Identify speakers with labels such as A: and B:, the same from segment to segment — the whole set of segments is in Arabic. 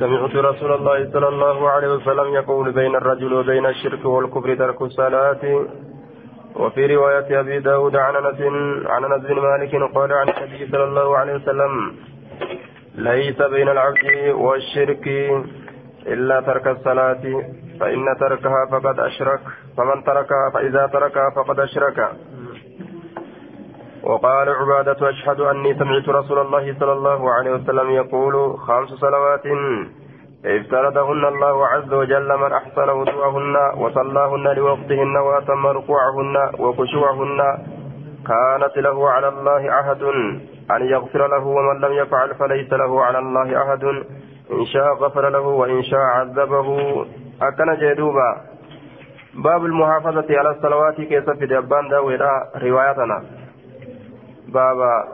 A: سمعت رسول الله صلى الله عليه وسلم يقول بين الرجل وبين الشرك والكفر ترك الصلاة. وفي رواية أبي داود عن أنس عن أنس بن مالك قال عن النبي صلى الله عليه وسلم ليس بين العبد والشرك إلا ترك الصلاة فإن تركها فقد أشرك فمن تركها فإذا تركها فقد أشرك. وقال عبادة أشهد أني سمعت رسول الله صلى الله عليه وسلم يقول خمس صلوات افترضهن الله عز وجل من أحسن وضوءهن وصلاهن لوقتهن وأتم ركوعهن وخشوعهن كانت له على الله عهد أن يغفر له ومن لم يفعل فليس له على الله عهد إن شاء غفر له وإن شاء عذبه. أكن جدوبا. باب المحافظة على الصلوات كيف في دبان داويدا روايتنا. بابا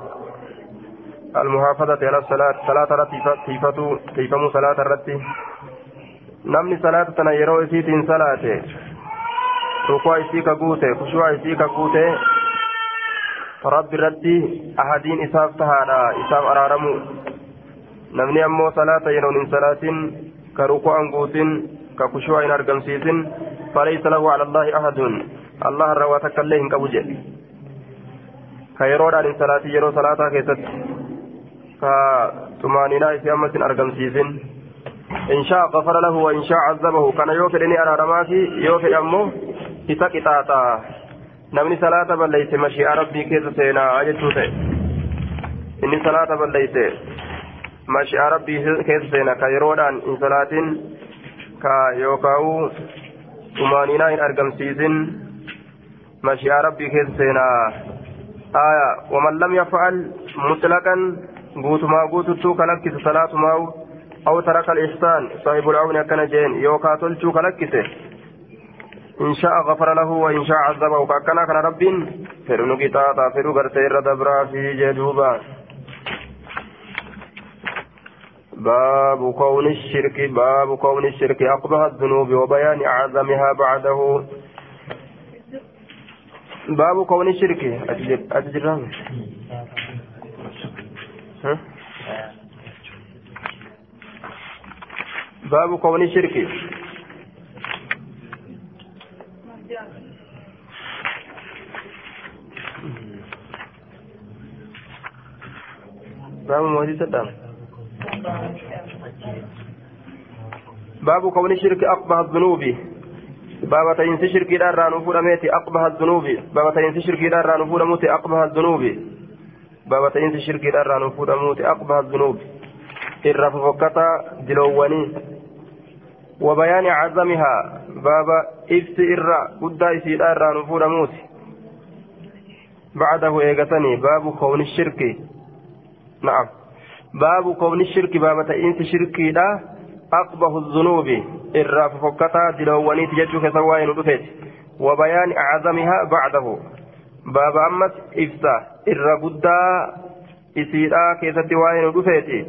A: المحافظة على الصلاة صلاة تيفتو تيفمو صلاة الرتي نمني صلاة تنا يرو إسيتين صلاة. ركوع إسيك قوتي خشوع إسيك قوتي. رب الرتي أحدين إساف تهادا إساف أرارمو. نمني أمو صلاة يرون صلاة كركوع قوتين كخشوع أرقمسيسين فليس له على الله أحد. الله الرواتك الليهن كبجي كيرودان صلاة يرو صلاة كيست كطمانينة في أمس أرقمسيسين إن شاء غفر له وإن شاء عذبه كان يوفي إني أرى رماتي يوفي أمه إسا قطاطا نمني صلاة بليس مشيئة ربي كيس سينا أجتوت إني صلاة بليس مشيئة ربي كيس سينا كيرودان إن صلاة كيوكاو طمانينة إن أرقمسيسين مشيئة ربي كيس سينا آية ومن لم يفعل مطلقا قوتما قوتتو كلكس صلاة ماو أو ترك الإحسان صاحب العون كان جين يوكا تلتو كلكس إن شاء غفر له وإن شاء عذبه. كأكنا كان رب فرنو كتاتا فرو غرتير دبرا في جدوبا. باب كون الشرك باب كون الشرك أقبح الذنوب وبيان أعظمها بعده. باب كون الشرك. أتجرام باب كون الشرك. باب موجود سدام باب كون الشرك أقبح الذنوب. باب تينس شركي دار رانو ميتي أقبح الذنوب. باب تينس شركي دار رانو موتي أقبح الذنوب. باب تينس شركي دار رانو موتي أقبح الذنوب. الرف فكتا دلواني وبيان عظمها باب إفس إرى قد إسي دار رانو موتي بعده إيغتني. باب كون الشرك. نعم. باب كون الشرك. باب تئنس شركي لا أقبه الذنوب. irraa fofokkataa diloowwaniiti jechuu keessa waa'ee nu dhufeeti. Wabayaan acazamihaa bacdahu. Baaba ammas ibsa irra guddaa isiidhaa keessatti waa'ee nu dhufeeti.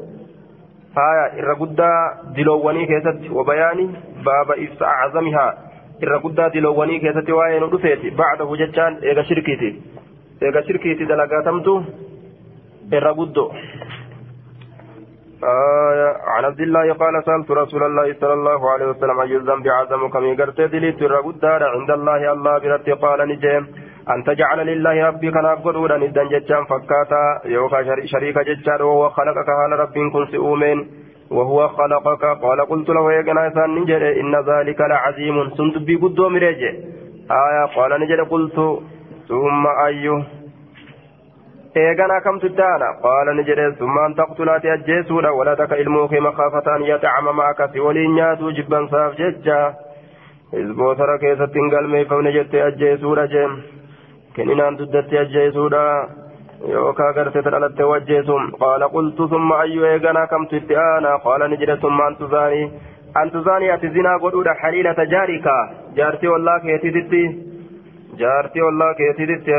A: Haya irra guddaa diloowwanii keessatti wabayaani baaba ibsa acazamihaa irra guddaa diloowwanii keessatti waa'ee nu dhufeeti. Bacdahu jechaan eega shirkiiti. Eega shirkiiti dalagaatamtu irra guddo. آية عن عبد الله قال سألت رسول الله صلى الله عليه وسلم أي الذنب أعظم كم يقرت دليت الرقدار عند الله الله برت قال نجيم أن تجعل لله ربي كان أبقر ندن جتشان فكاتا يوكا شريك جتشان وهو خلقك هال رب كن سؤومين وهو خلقك. قال قلت له يا إنسان نجد إن ذلك لعظيم. سنت بقدو مريجي آية قال نجد قلت ثم أيه eegana kamtu taana qaala ni jedhe summaan taqtulaati ajjeesuudha waladaka ilmoo kee makaafataan yatacamama akkasi waliin nyaatuu jibbansaaf jecha hisbootara keessatti hin galmeeffamne jette ajjeesuudha jee kenninaan duddatti ajjeesuudha yookaa gartee dhalatte wajjeesum qaala qultu summa ayyu eegana kamtu itti aana qaala ni jedhe summa antu zaanii antu zaanii ati zinaa godhuudha xaliilata jaarika jaartii ollaa keetiititti jaartii ollaa keetiitti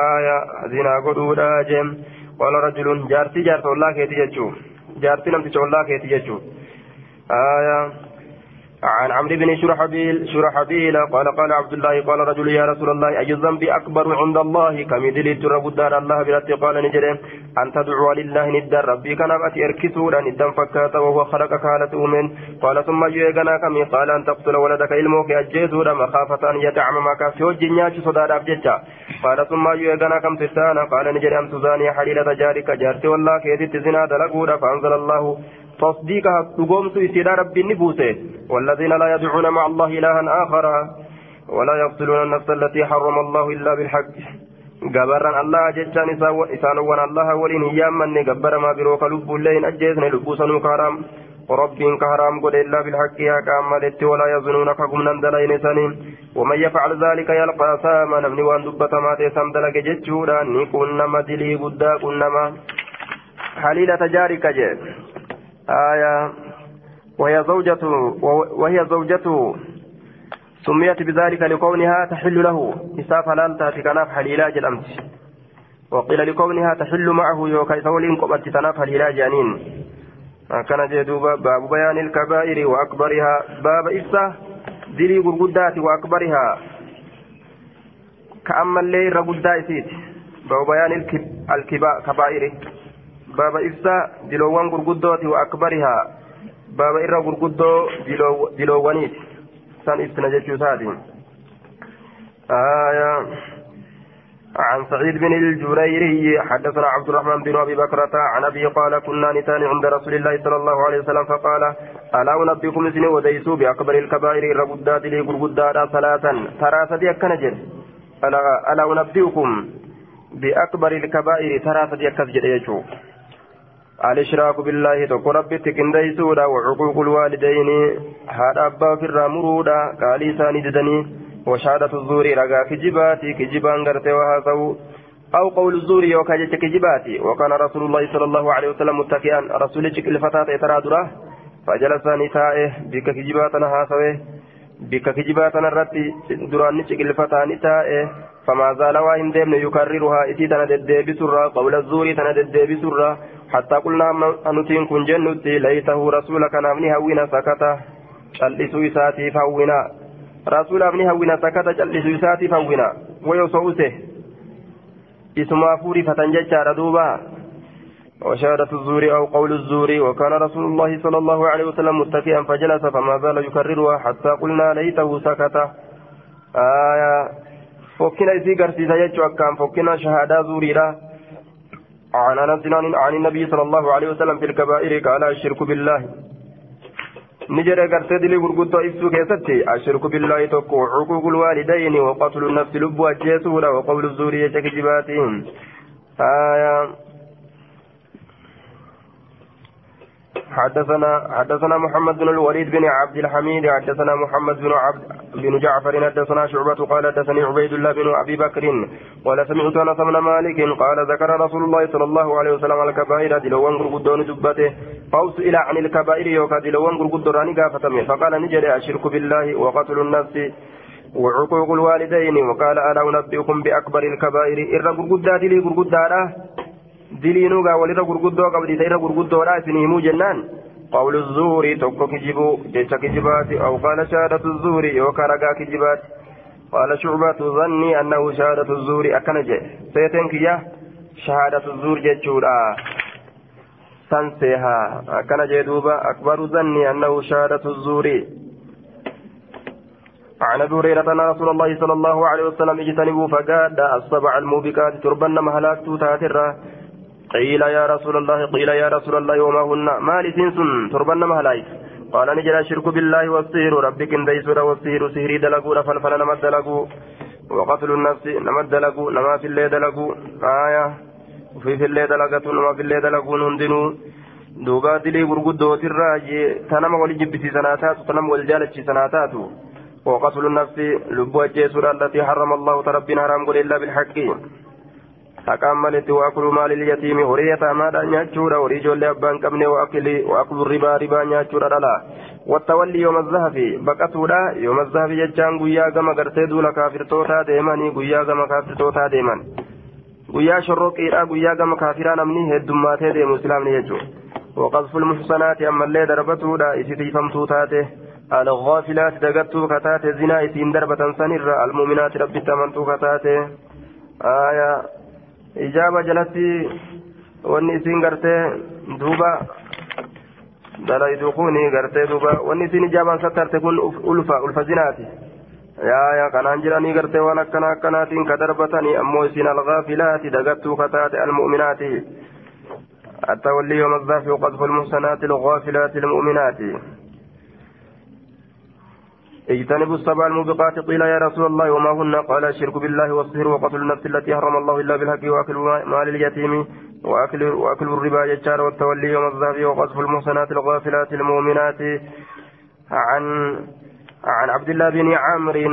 A: aya zinaa godhuudha jeem qala rajulun jaartii jaarsa ollaa keeti jechuu jaartii namticha ollaa keeti jechuu aya عن عمرو بن شرحبيل شرحبيل قال قال عبد الله قال رجل يا رسول الله أي الذنب أكبر عند الله؟ كم دليل رب الدار الله برت قال نجري أن تدعو لله ند ربي كان أتي أركسودا ندا فكات وهو خلقك حالة أمين قال ثم يغنى كم قال أن تقتل ولدك علمك أجيسودا مخافة أن يتعممك. في وجه نياتي صداد أبجتا قال ثم يغنى كم تستانا قال نجري أن تزاني حليلة جارك. جارتي والله كيدت زنا دلقودا فأنزل الله تصديقها تقومت إسيرا ربي نبوته والذين لا يدعون مع الله إلها آخر ولا يقتلون النفس التي حرم الله إلا بالحق gabarran allah jechaan isaan wan allah waliin hin yaammanne gabbara maa biroo ka lubbuullee hin ajjeesne lubbuu sanuu ka godhe illaa bilhaqqi haqaan maletti walaa yazunuuna ka gumnan dalayne saniin ومن يفعل ذلك يلقى ساما نمني وان دبتما تيسام دلق جتشورا ني كنما دلي بدا كنما حليلة جارك جي آية وهي زوجته وهي زوجته سميت بذلك لكونها تحل له. إساف حلال تأتي كناف حليلا جلمت وقيل لكونها تحل معه يوكا سولين قبت تناف حليلا جانين. كان جدوبا باب بيان الكبائر وأكبرها. باب إفسا دلي غرغدات وأكبرها. كأما الليل رغدا باب بيان الكبائر باب إفسا دلوان غرغدات وأكبرها باب إرى غرغدو دلوانيت سان ابتنا جيتشو سادي آية عن سعيد بن الجريري حدثنا عبد الرحمن بن ابي بكرة عن ابي قال كنا نتان عند رسول الله صلى الله عليه وسلم فقال الا انبئكم سن وديسوا باكبر الكبائر ربدات لي غرغدات ثلاثا ثلاثة اكنجر الا انبئكم باكبر الكبائر ثلاثة اكنجر يجو الإشراك بالله تقو ربي تكنديسودا وعقوق الوالدين. هذا أبا في الرامرودا قالي ثاني ددني. وشهادة الزور رقا كجباتي كجبان غرتي وهذا أو قول الزور يوكا جت كجباتي وكان رسول الله صلى الله عليه وسلم متكئا. رسول الفتاة ترى فجلس نتائه بك كجباتنا هاسوه. بك كجباتنا الرتي دران نشك الفتاة نتائه. فما زال وإن ديمن يكررها إتي تنا ددبي سرا. قول الزور تنا سرا. حتى قلنا أنتين كن جنتي ليته رسولك نامني هوينا سكتا شلسوا إساتي فهوينا ni hawwina sakkata callisu isaatiif hawwina wayoo so'use isumaafuu rifatan jechaadha duuba وشهادة الزور أو قول الزور وكان رسول الله صلى الله عليه وسلم متكئا فجلس فما زال يكررها حتى قلنا ليته سكت. آية. فكنا إذا قرسيس يجو أكام فكنا شهادة زوريرا. عن أنس عن النبي صلى الله عليه وسلم في الكبائر قال الشرك بالله. نجري قرتي دلي غرغدو إبسو كيستي. الشرك بالله توكو حقوق الوالدين وقتل النفس لب وجيسولا وقول الزور يجك جباتهم آية حدثنا حدثنا محمد بن الوليد بن عبد الحميد حدثنا محمد بن عبد بن جعفر حدثنا شعبة قال حدثني عبيد الله بن أبي بكر قال سمعت أنس بن مالك قال ذكر رسول الله صلى الله عليه وسلم الكبائر دلوان غرغدون دبته فوس إلى عن الكبائر يوكا دلوان غرغدوراني قافتمي فقال نجري الشرك بالله وقتل النفس وعقوق الوالدين وقال ألا أنبئكم بأكبر الكبائر إر غرغدات لي غرغدارا qabdi ta irra gurguddoodha isin himuu jennaan qawlu zuuri tokko kijibu jecha kijibaati aw qaala shahaadatu zuuri yookaan ragaa kijibaati qaala shucbatu zanni annahu shahaadatu zuuri akkana jedhe seeteen kiyya shahaadatu zuur jechuudha san seehaa akkana jedhe duuba akbaru zanni annahu shahaadatu zuuri عن ابي هريره ان رسول الله صلى الله عليه وسلم اجتنبوا فقاد السبع الموبقات تربن مهلاك تاترا قيل يا رسول الله قيل يا رسول الله وما هن؟ ما لسنسن؟ تربن مهلايك قال نجد الشرك بالله والسهر ربك ديسور والسهر سهري دلقوا فالفل نمد دلقوا وقتل النفس نمد دلقوا نما في الليل دلقوا آية. وفي في الليل دلقة نما في الليل دلقوا هندنوا دوبا دلي غرغدو تراجي تنم ولجبسي سناتات تنم والجالتشي سناتات وقتل النفس. لبوة جيسور التي حرم الله تربنا حرام إلا بالحق. Haqaan maletti waakulu maalil yatiimi horii yataamaadha nyaachuudha horii ijoollee abbaan qabne waakulu ribaa ribaa nyaachuudha dhala wattawalli yooma zahafi baqatuudha yooma zahafi jechaan guyyaa gama gartee duula kaafirtootaa deemanii guyyaa gama kaafirtootaa deeman guyyaa shorroqiidha guyyaa gama kaafiraa namni heddummaatee deemu islaamni jechuudha waqasful muxsanaati ammallee darbatuudha isitiifamtuu taate الغافلات دقتو كتات زنا إسين دربة سنر المؤمنات ربي تمنتو كتات آية إجابة جلتي واني إسين قرتي دوبا dalaydukuuni gartee duuba wanni isin ijaabaan sattarte kun ulfa ulfa zinaati yaaya kanaan jiranii gartee waan akkana akkanaatiin ka darbatanii ammoo isin algaafilaati dagattuu kataate almu'minaati التولي يوم الزحف وقذف المحسنات الغافلات المؤمنات اجتنبوا السبع الموبقات قيل يا رسول الله وما هن؟ قال الشرك بالله والصهر وقتل النفس التي حرم الله إلا بالحق وأكل مال اليتيم واكل وأكل الربا يجار والتولي يوم الذهب وقذف المحسنات الغافلات المؤمنات. عن عن عبد الله بن عمرو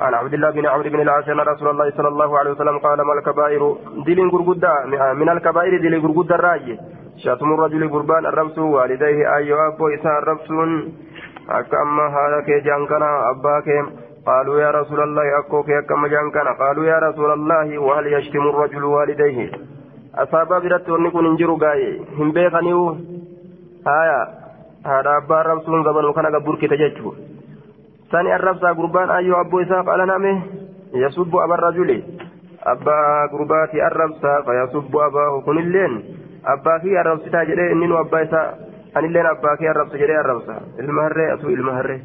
A: عن عبد الله بن عمرو بن العاص أن رسول الله صلى الله عليه وسلم قال ما الكبائر؟ دين غرغدا من الكبائر دين غرغدا راي شتم الرجل قربان الرمس والديه ايها ابو اسحاق الرمس. akka amma haadha kee jaankana abbaa kee قالوا يا رسول الله أكوك يا كما جانكنا قالوا يا رسول الله وهل يشتم الرجل والديه أصاب برت ونكون انجروا قاي هم بيخنيو هايا هذا أبا الرب سنون قبل وكان قبور كتججو ثاني الرب سا قربان أيو أبو إساق على نامه يسب أبا الرجل أبا قرباتي الرب سا فيسب أباه كن اللين أبا في الرب ستاجره إنين أبا إساق anilleen abbaa kee arrabsa jedhee arrabsa. Ilma harree asuu ilma harree.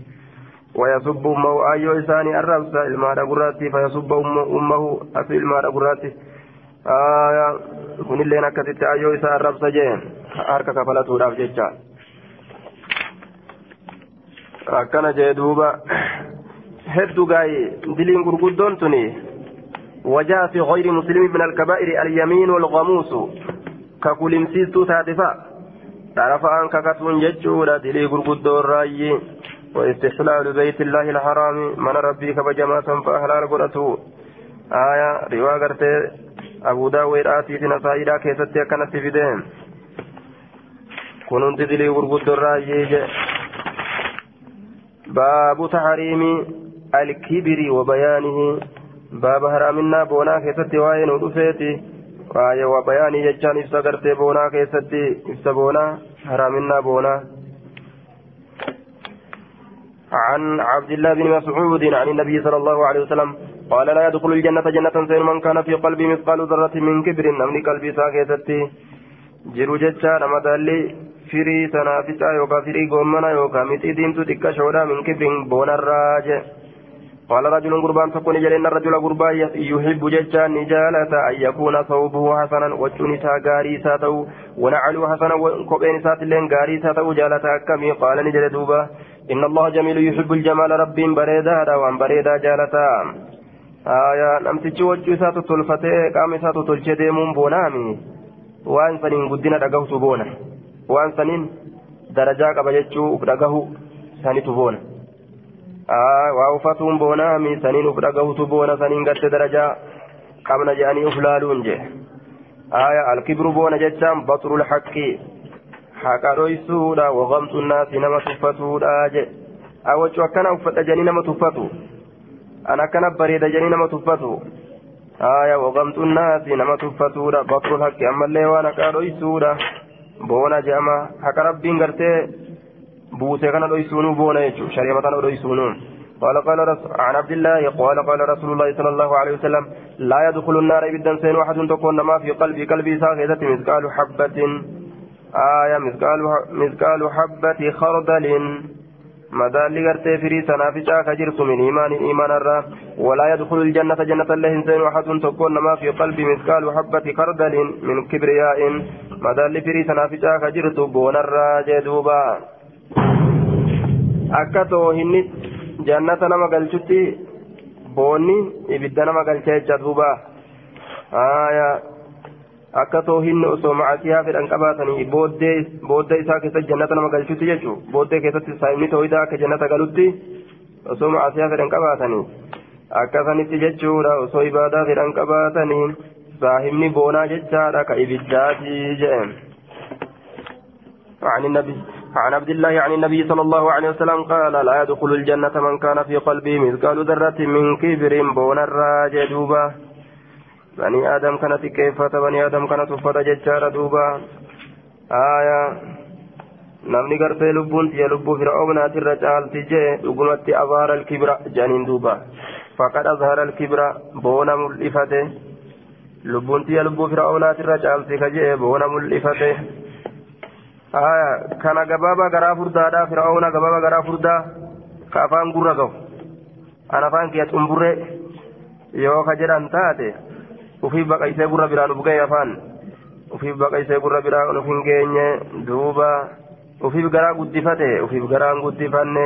A: ويصب أمه أيو إساني الربس إلما دقراتي فيصب أمه أسو إلما دقراتي آية كن اللي نكتت أيو إسان الربس جين أركا كفلته راف جيجا akkana jee duuba. Hedduu gaa'ee diliin gurguddoon tuni. وجاء في غير مسلم من الكبائر اليمين والغموس ككلمسيستو تاتفا طرفان ككتون ججورا دلي غرغدو الراي واستحلال بيت الله الحرام من ربي كبجما فأهلال قرأته آية رواية قرتي أبو داود آتي في نسائرا كيستي كانت في دين كنت دلي غرغدو الراي باب تحريم الكبر وبيانه باب هرامنا بونا كيستي وين وبياني ججان إفسا قرتي بونا كيستي إفسا بونا هرامنا بونا عن عبد الله بن مسعود عن النبي صلى الله عليه وسلم قال لا يدخل الجنة جنة سين من كان في قلبي مثقال ذرة من كبر نمني قلبي ساكتتي جرو ججان مدالي firii sanaaficaa yookaan firii goommana yookaan mixii diimtuu xiqqashoodha min kibrin boonarraa je قال رجل قربان تكون جلين الرجل قربان يحب ججا نجالة أن يكون ثوبه حسنا وجهه غاري ساتو ونعله حسنا وكوبين سات لين غاري ساتو جالة كمي قال نجل دوبا إن الله جميل يحب الجمال رب بريدا وأن بريدا جالة. آية نمتجي وجه ساتو تلفتي قام ساتو تلجدي من بونامي. وأن سنين قدنا دقوت بونه. waan saniin darajaa qaba jechuu uf dhagahu sanitu boona waa uffatuun boonaa mi saniin uf dhagahutu boona saniin gatte darajaa qabna jedhanii uf laaluun je aya alkibru boona jechaan baxrul haqqi haqa dhoysuudha waqamtu naasi nama tuffatuudha je awwachu akkana uffadha jedhanii nama tuffatu an akkana bareeda jedhanii nama tuffatu aya waqamtu naasi nama tuffatuudha baxrul haqqi ammallee waan haqa dhoysuudha boona jedhama haqa rabbiin gartee kana dhoysuunuu boona jechuun shari'a mataan dhoysuunuu. قال قال عن عبد الله قال قال رسول الله صلى الله عليه وسلم لا يدخل النار ابدا سين واحد تكون ما في قلبي قلبي ساخذة مثقال حبة آية مثقال مثقال حبة خردل مدال غرتي فري سنافجا كجرت من إيمان إيمان الرا ولا يدخل الجنة جنة الله إنسان واحد تكون ما في قلبي مثقال حبة خردل من كبرياء مدال فري سنافجا كجرت بون الرا جدوبا أكتو هنت جنة نما قلتي بوني إبدا نما قلتي جدوبا آية akka toohinni osoo macasiyaa fedhan qabaatanii booddee isaa keessatti jannata nama galchutti jechuun booddee keessatti saayimni toohidaa akka jannata galutti osoo macasiyaa fedhan qabaatanii akka sanitti jechuudha osoo ibaadaa fedhan qabaatanii saahibni boonaa jechaadha ka ibiddaati jedhe عن النبي عن عبد الله عن النبي صلى الله عليه وسلم قال لا يدخل الجنة من كان في قلبه مثقال ذرة من كبر بون الراجع دوبا bani aadam kana xiqqeeffata bani aadam kana tuffata jechaadha duuba aya namni gartee lubbuun tiyya lubbuu fir'aawnaatirra caalti jee dhugumatti abaara alkibra jedhaniin duuba faqad azhara alkibra boona mul'ifate lubbuun tiyya lubbuu fir'aawnaatirra caalti ka jee boona mul'ifate kana gabaaba garaa furdaadha fir'aawna gabaaba garaa furdaa ka afaan gurra gahu an afaan kiyya xumburree yoo ka jedhan taate ufii baqaysee gurra biraan uf ga'e afaan ufiif baqaysee gurra biraa uf hin geenye duuba ufiif garaa guddifate ufiif garaan guddifanne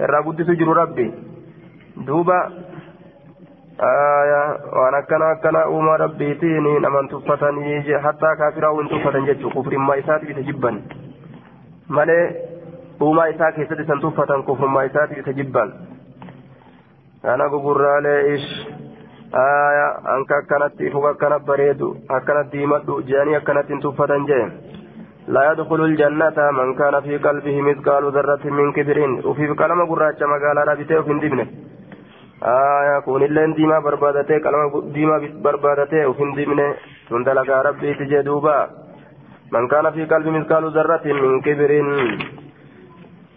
A: irraa guddisu jiru rabbi duuba waan akkana akkana uumaa rabbiitiin naman tuffatanii hattaa kaafiraa hin tuffatan jechuu kufrimmaa isaatiif isa jibban malee uumaa isaa keessatti isan tuffatan kufrummaa isaatiif isa jibban kana gugurraalee ish aya anka akkanatti fuga akkana bareedu akkanatti himadhu jeanii akkanatti hin tuffatan jee لا يدخل الجنة من كان في قلبه مثقال ذرة من كبر وفي قلم قراش مقالا رابطه وفي دبنه آية كون اللين ديما بربادته قلم ديما بربادته وفي دبنه تندلق ربي تجدوبا من كان في قلبه مثقال ذرة من كبر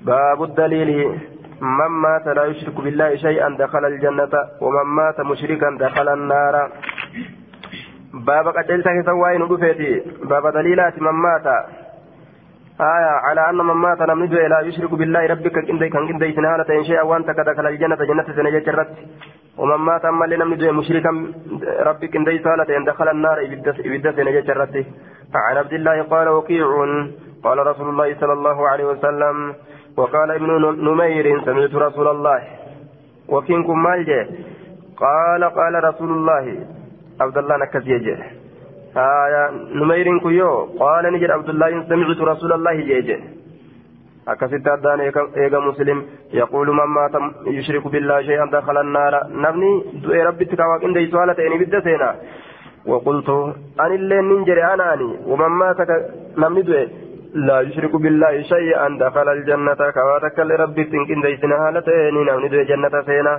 A: باب الدليل من مات لا يشرك بالله شيئا دخل الجنة ومن مات مشركا دخل النار. باب قدلت كسوائن رفيتي باب دليلات من مات. آية على أن من مات لم يدعو لا يشرك بالله ربك كندي كان كندي سنهالة إن شاء وأنت دخل الجنة جنة سنجة جرت. ومن مات أما لم يدعو مشركا ربك كندي سهالة إن دخل النار إبدا سنجة جرت. عن عبد الله قال وكيع قال رسول الله صلى الله عليه وسلم وقال ابن نمير سمعت رسول الله. وكنكم مالجه. قال قال رسول الله. عبد الله نكز يجه آية نمير كيو. قال نجد عبد الله سمعت رسول الله يجه أكست أدان إيغا مسلم. يقول من مات يشرك بالله شيئا دخل النار. نبني دعي ربي تكاوك إن دي سؤالة إني بدأ سينا. وقلت أن اللي ننجري أناني. ومن مات نبني دعي. لا يشرك بالله شيئا دخل الجنة. كواتك لربي تنكن ديسنا هالتين نمني دعي جنة سينا.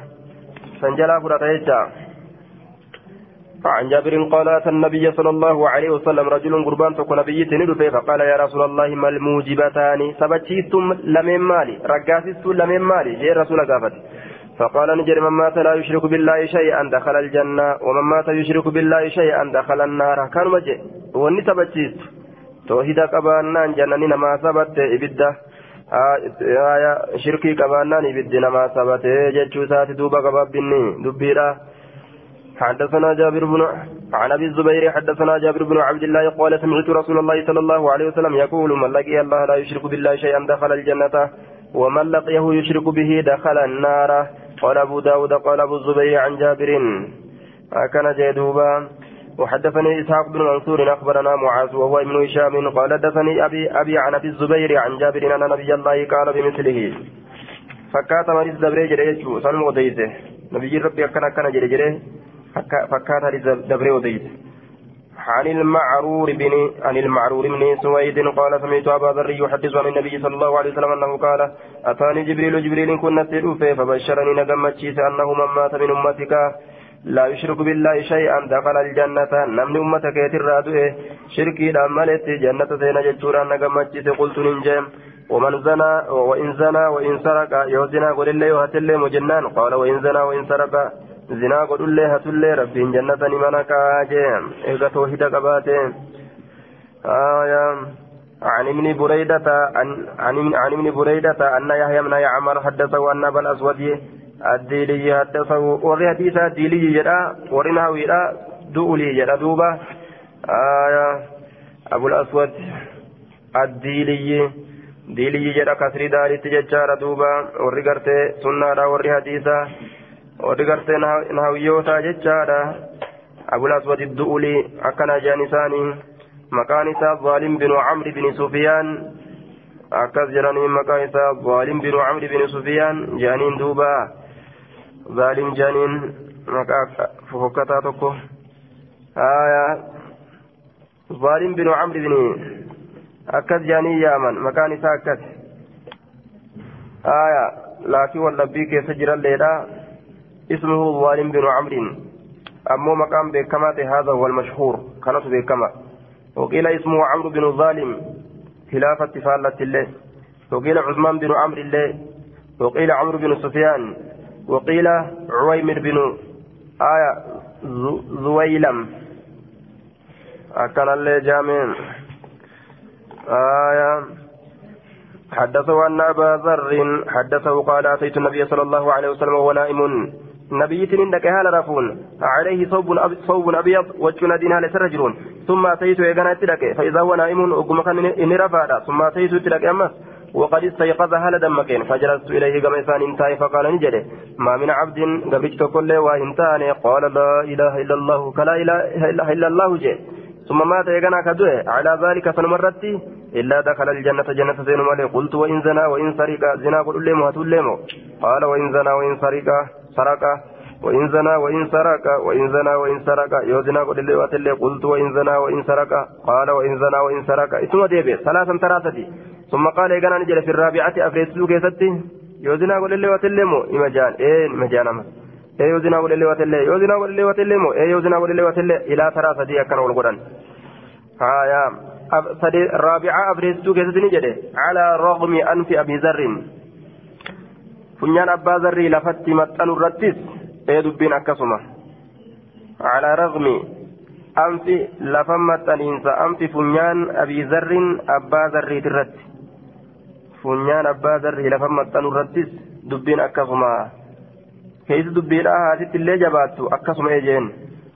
A: سنجلا فرطيجا عن جابر قال أتى النبي صلى الله عليه وسلم رجل قربان تكون نبي تندفه فقال يا رسول الله ما الموجبتان؟ سبتشيتم لمن مالي؟ رقاسستم لمن مالي؟ جاء رسول قافت. فقال نجر من مات لا يشرك بالله شيئا دخل الجنة ومن مات يشرك بالله شيئا دخل النار. كان مجي. وني سبتشيت توحيد قبانان جنني نما سبت إبدا آية شركي قبانان إبدا نما سبت. جتشو ساتي دوبا قبابني دبيرا. حدثنا جابر بن عن أبي الزبير حدثنا جابر بن عبد الله قال سمعت رسول الله صلى الله عليه وسلم يقول من لقي الله لا يشرك بالله شيئا دخل الجنة ومن لقيه يشرك به دخل النار. قال أبو داود قال أبو الزبير عن جابر. كان جدوبا وحدثني إسحاق بن منصور أخبرنا معاذ وهو ابن هشام. قال حدثني أبي أبي عن أبي الزبير عن جابر أن نبي الله قال بمثله. فكات مريض دبري جريجو سلم وديته نبي ربي أكن أكن جري فكات دبري وديته عن المعرور بن عن المعرور بن سويد قال سمعت أبا ذر يحدث عن النبي صلى الله عليه وسلم أنه قال أتاني جبريل جبريل كنا سيدوفه فبشرني نجمتشيس أنه من مات من أمتك. لا يشرك بالله شيئا دخل الجنة. نمن أمتك يترى شركي دمالت جنة سينا جتشورا نجمتشيس قلت ننجم. ومن زنى وإن زنى وإن سرق. يوزنا قل الله وهتل مجنان قال وإن زنى وإن سرق. قل الله هتل ربي جنة منك جيم إذا توحيد قباته آية عن ابن بريدة عن عن ابن بريدة أن يحيى بن يعمر حدثه أن أبا الأسود الديلي حدثه وري حديث الديلي جدا ورنا ويرا دولي جدا دوبا آية أبو الأسود الديلي jedha kasrii daalitti jechaadha duuba. Warri gartee sunnaadha warri hadiisa. Warri gartee nahawiyyoota jechaadha abul aswad du'uli akkana jedhan isaanii maqaan isaa zaalim binu camri bini sufiyaan akkas jedhanii maqaan isaa zaalim binu camri bini sufiyaan jedhaniin duuba zaalim jedhaniin maqaa fofokkataa tokko zaalim binu camri bini akkas jaanii yaaman maqaan isaa akkas laakiin wallabbii keessa jiralleedha zaalim binu camrin ammoo maqaan beekamaa ta'e haadha huwa almashhuur kanatu beekama وقيل اسمه عمرو بن ظالم. خلافة فالة الله وقيل عثمان بن عمرو الله وقيل عمرو بن سفيان. وقيل عويمر بن آية زويلم. أكن الله جامع. آية. حدثه أن أبا ذر. حدثه قال أتيت النبي صلى الله عليه وسلم وهو نائم. نبيتني إنك هال رفون. عليه صوب صوب أبيض وجهنا دينا لسرجلون ثم أتيت إيقنا تلك فإذا هو نائم أقوم كان إني رفادا. ثم أتيت تلك أمس وقد استيقظ هل دمكين فجلست إليه كما إنسان انتهى فقال نجده ما من عبد قبجت كل وإنتان قال لا إله إلا الله كلا إله إلا الله جي ثم مات يغنى كدوه على ذلك فنمرت. إلا دخل الجنة جنة زين مالي قلت وإن زنا وإن سرق زنا قل لهم هتول قال وإن زنا وإن سرق. سرق وإن زنا وإن سرق وإن زنا وإن سرق يو زنا قل لهم قلت وإن زنا وإن سرق قال وإن زنا وإن سرق اسمه ديبي ثلاثا ثلاثة ثم قال يغنى نجل في الرابعة أفريسلو كيستي يو زنا قل لهم إمجان إيه إمجان أمس ee yoo zinaa godhellee waatellee yoo zinaa godhellee waatellee moo ee yoo zinaa godhellee waatellee ilaa taraa sadii akkana wal godhan haya sadii raabi'aa abreessituu keessatti ni jedhe calaa raqmi anfi abii zarrin funyaan abbaa zarrii lafatti maxxanu irrattis ee dubbiin akkasuma. Calaa raqmi amfi lafan maxxaniinsa amfi funyaan abii zarriin abbaa zarriit irratti. Funyaan abbaa zarrii lafan maxxanu irrattis dubbiin akkasuma. Keessa dubbiidha haasitti illee jabaattu akkasuma ejeen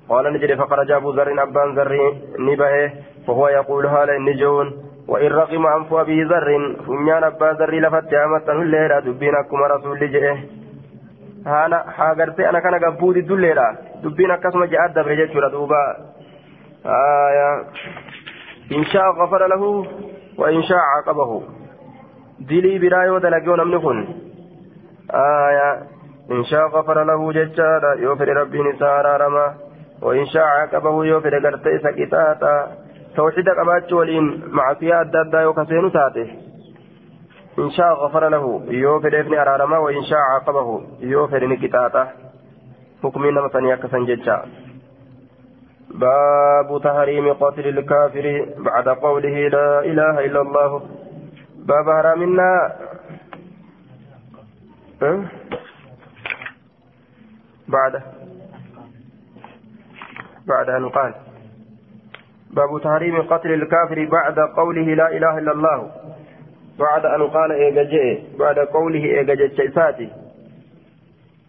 A: qaala ni jedhe faqara jaabuu zarriin abbaan zarrii ni bahee fahuwa yaquulu haala inni je'uun. وإن رقم أنف أبي ذر فنيان أبا ذر لفت أمتن الليلة دبين أكما رسول لجئه. هانا حاغرتي أنا كان قبود الدليلة دبين أكسم جاءت دبر جيتشورا دوبا. آية. إن شاء غفر له وإن شاء عاقبه. دلي برايو دلقون أمنكن آية. إن شاء غفر له ججارا يوفر ربي نسارا رما. وإن شاء عاقبه يوفر قرتي سكتاتا. توحيد قبات ولين معصية الدادا يوكسين تاته إن شاء غفر له يوفر ابن أرارما وإن شاء عاقبه يوفر نكتاتا حكمين مثلا يكسن ججا. باب تحريم قتل الكافر بعد قوله لا إله إلا الله. باب حرامنا. أه؟ بعد. بعد أن قال. باب تحريم قتل الكافر بعد قوله لا إله إلا الله. بعد أن قال إيجاجي بعد قوله إيجاجي ساتي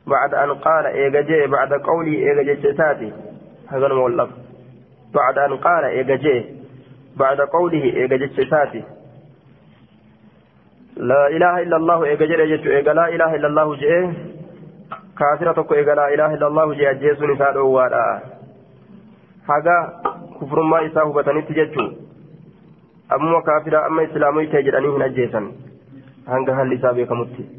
A: بعد أن قال إيجاجي بعد قوله إيجاجي ساتي هذا المولف بعد أن قال إيجاجي بعد قوله إيجاجي ساتي لا إله إلا الله إيجاجي لا إله إلا الله جئ tokko eega laa ilaaha illallahu jee ajjeesuun isaa dhoowwaadha haga kufrummaa isaa hubatanitti jechuu ammuma kaafira amma islaamoy ta'e jedhanii hin ajjeesan. Hanga halli isaa beekamutti.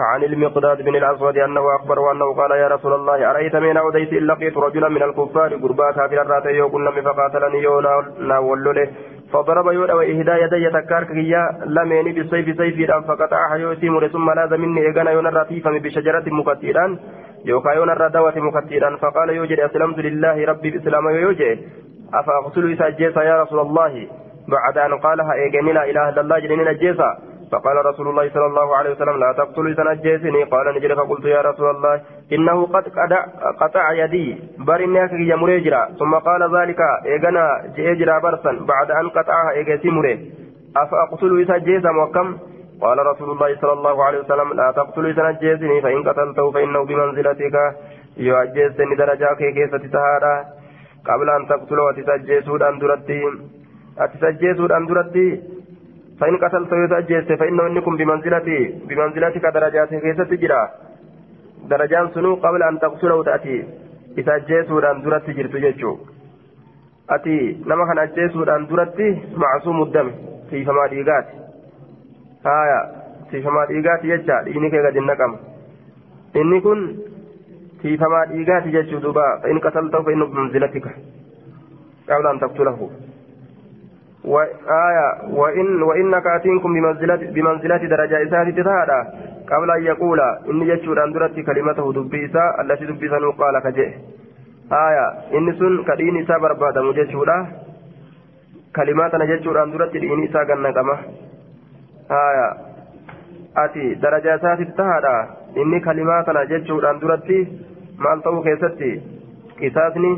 A: عن المقداد بن الأسود أنه أخبره أنه قال يا رسول الله أرأيت من أوديت إن لقيت رجلا من الكفار قربا كافر الراتي يقول لم فقاتلني يونا ولله فضرب يودا وإهدى يدي تكارك يا لمين بالسيف سيفي فقطعها يوتي مر ثم لاذ مني إغنى يونا رتيفا بشجرة مكتيرا يوكا يونا ردوة مكتيرا فقال يوجد أسلمت لله ربي بإسلام. يوجد أفأقتل إسا يا رسول الله؟ بعد أن قالها إيجاني لا إله إلا الله جنين الجيسا فقال رسول الله صلى الله عليه وسلم لا تقتلوا تنجسني قال نجري فقلت يا رسول الله إنه قد قطع يدي برناك يا مريجرا ثم قال ذلك إيغنا جيجرا برسا. بعد أن قطعها إيغتي مري أفأقتلوا تنجسا وكم قال رسول الله صلى الله عليه وسلم لا تقتلوا تنجسني فإن قتلته فإنه بمنزلتك. يعجزني درجاك كيف تتهارا قبل أن تقتلوا وتسجسوا أن درتي؟ أتسجسوا أن درتي؟ فإن قتلت يتأجيس فإنه إنكم بمنزلتي. بمنزلتك درجات كيست جرا درجان سنو قبل أن تقتله تأتي. إتأجيسوا أن درت جرت جيتشو. أتي نما كان أجيسوا أن درت معصوم الدم. في فما ديقات آية في فما ديقات يجا إنك قد النقم إني كن في فما ديقات جيتشو دبا فإن قتلته فإنه بمنزلتك قبل أن تقتله وآية وإن وإنك أتينكم بمنزلة بمنزلة درجة إساتي تتهادى قبل أن يقول إني جتشور أن درت كلمته دبيسا التي دبيسا قال كجئ آية إني سن كدين إسا بربادا مجتشورا كلماتنا جتشور أن درت دين إسا قنقمة haya ati daraja isaatiif tahaadha inni kalimaa kana jechuudhaan duratti maal ta'uu keessatti qisaasni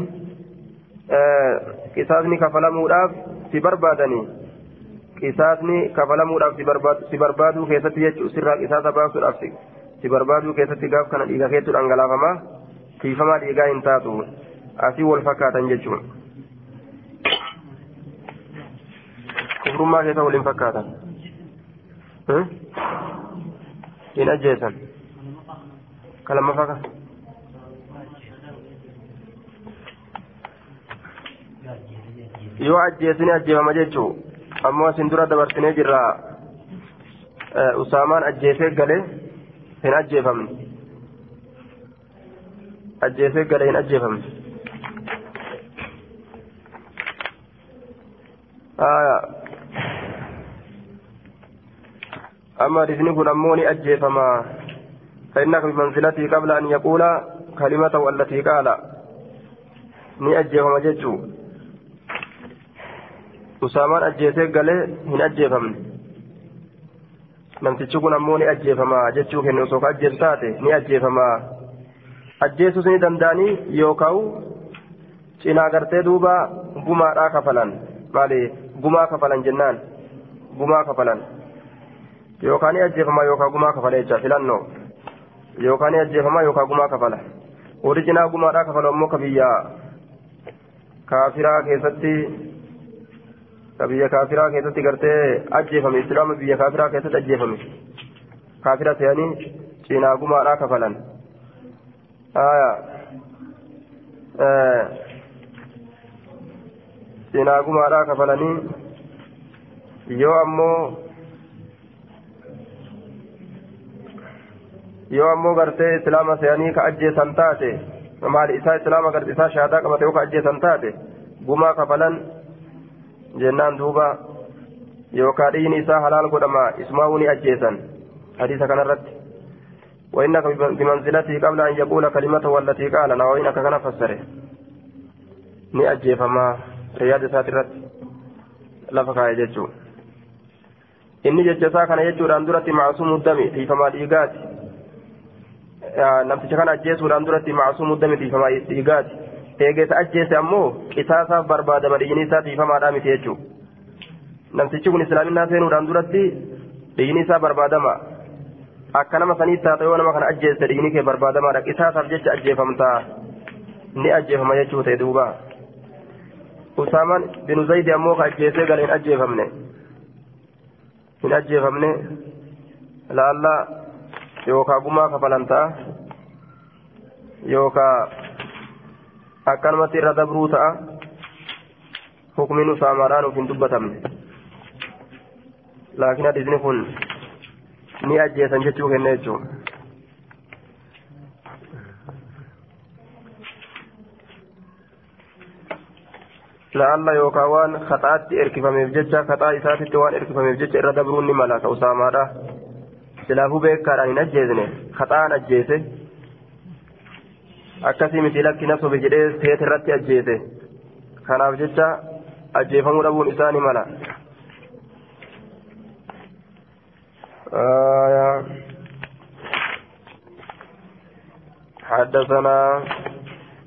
A: qisaasni kafalamuudhaaf si barbaadanii qisaasni kafalamuudhaaf si barbaaduu keessatti jechuun sirraa qisaasa baasuudhaaf si barbaaduu keessatti gaaf kana dhiiga keetu dhangalaafamaa tiifamaa dhiigaa hin taatu asii wal fakkaatan jechuun kufrummaa keessa waliin fakkaatan hin ajjeesan kalammaffaa kan yoo ajjeesine ajjeefama jechuu ammoo asin dura dabarsinee jirra usaamaan ajjeesee galee hin ajjeefamne ajjeesee galee hin ajjeefamne أما رزني كن أموني أجيفما فإنك بمنزلته قبل أن يقول كلمته التي قال ni ajjeefama jechuun usaamaan ajjeesee galee hin ajjeefamne namtichi kun ammoo ni ajjeefama jechuu kennu osoo ka ajjeesu taate ni ajjeefama ajjeesus ni danda'anii yookaan cinaa gartee duuba gumaadhaa kafalan maali gumaa kafalan jennaan gumaa kafalan yookaan ajjeefama yookaan gumaa kafala jecha filannoo yookaan ajjeefama yookaan gumaa kafala warri cinaa gumaadhaa kafalu ammoo ka biyya kaafiraa keessatti ka biyya kaafiraa keessatti gartee ajjeefame islaama biyya kaafiraa keessatti ajjeefame kaafira ta'anii cinaa gumaadhaa kafalan cinaa gumaadhaa kafalanii yoo ammoo yoo ammoo gartee islaama se'anii ka ajjeesan taate maali isaa islaama gartee isaa shahaadaa qabate yoo ka ajjeesan taate gumaa kafalan jennaan duuba yookaan dhiigni isaa halaal godhama ismaa'uu ni ajjeesan hadiisa kanarratti وإنك بمنزلته قبل أن يقول كلمته والتي قال نوين كان فسره yaada isaati irratti lafa kaa'e jechuun inni jecha isaa kana jechuudhaan duratti maasumuu dami dhiifamaa dhiigaati namticha kana ajjeesuudhaan duratti maasumuu dami dhiifamaa dhiigaati eegeta ajjeese ammoo qisaasaaf barbaadama dhiigni isaa dhiifamaadhaa miti jechuudha namtichi kun islaaminaa seenuudhaan duratti dhiigni isaa barbaadama akka nama sanii taata yoo nama kana ajjeesse dhiigni kee barbaadamaadha qisaasaaf jecha ajjeefamtaa ni ajjeefama jechuu ta'e duuba usaamaan binu zaydi ammoo ka ajjeesee gala hin ajjeefamne hin ajjeefamne laalla yookaa gumaa kafalantaa yookaa akkanumatti irra dabruu ta'a hukmiin usaamaadhaan uf hin dubbatamne laakiin hadiisni kun ni ajjeesan jechuu kenne jechuun la'alla yookaan waan khaxaatti erkifameef jecha khaxaa isaatitti waan erkifameef jecha irra dabruun ni mala ka usaamaadha silaafuu beekaadhaan hin ajjeesne khaxaan ajjeese akkasii miti lakki na sobe jedhee seet irratti ajjeese kanaaf jecha ajjeefamuu dhabuun isaa ni mala حدثنا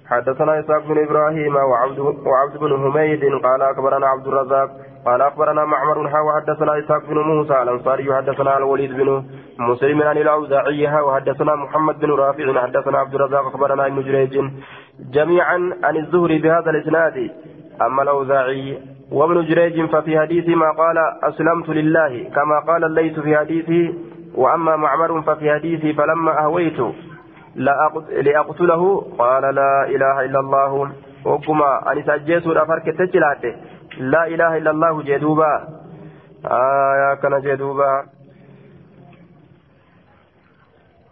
A: حدثنا إسحاق بن إبراهيم وعبد, وعبد بن حميد قال أخبرنا عبد الرزاق قال أخبرنا معمر حا وحدثنا إسحاق بن موسى الأنصاري وحدثنا الوليد بن مسلم عن الأوزاعي وحدثنا محمد بن رافع حدثنا عبد الرزاق أخبرنا ابن جريج. جميعا عن الزهري بهذا الإسناد. أما الأوزاعي وابن جريج ففي حديث ما قال أسلمت لله كما قال الليث في حديثه وأما معمر ففي حديثه فلما أهويت لأقتله قال لا إله إلا الله. وكما أن سجيت الأفرك تجلاته لا إله إلا الله جدوبا. آية كان جدوبا.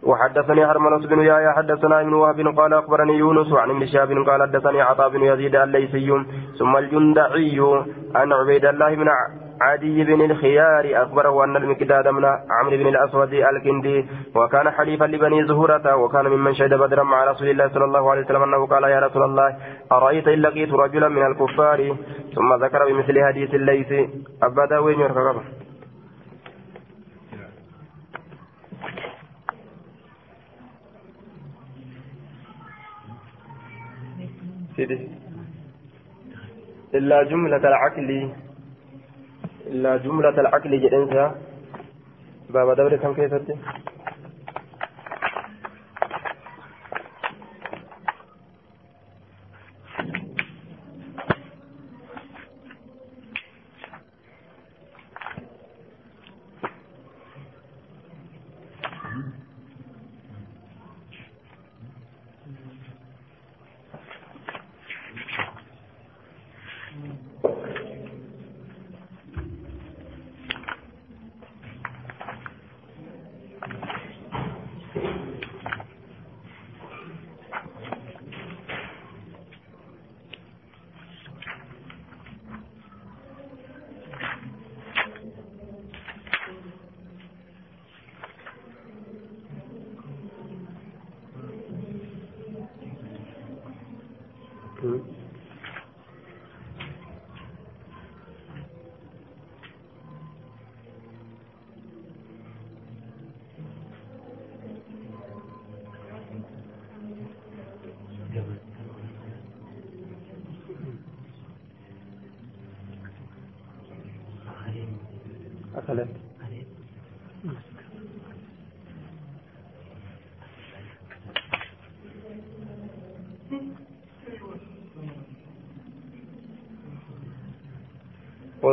A: وحدثني هرملة بن يايا حدثنا ابن وهب قال أخبرني يونس عن ابن شهاب قال حدثني عطاء بن يزيد الليثي ثم الجندعي عن عبيد الله بن عدي بن الخيار أخبره أن المقداد من عمرو بن الأسود الكندي وكان حليفا لبني زهرة وكان ممن شهد بدرا مع رسول الله صلى الله عليه وسلم أنه قال يا رسول الله أرأيت إن لقيت رجلا من الكفار؟ ثم ذكر بمثل حديث الليث. أبدا وين يركب؟ إلا جملة العقل. إلا جملة العقل جئنسا بابا دوري كم كيف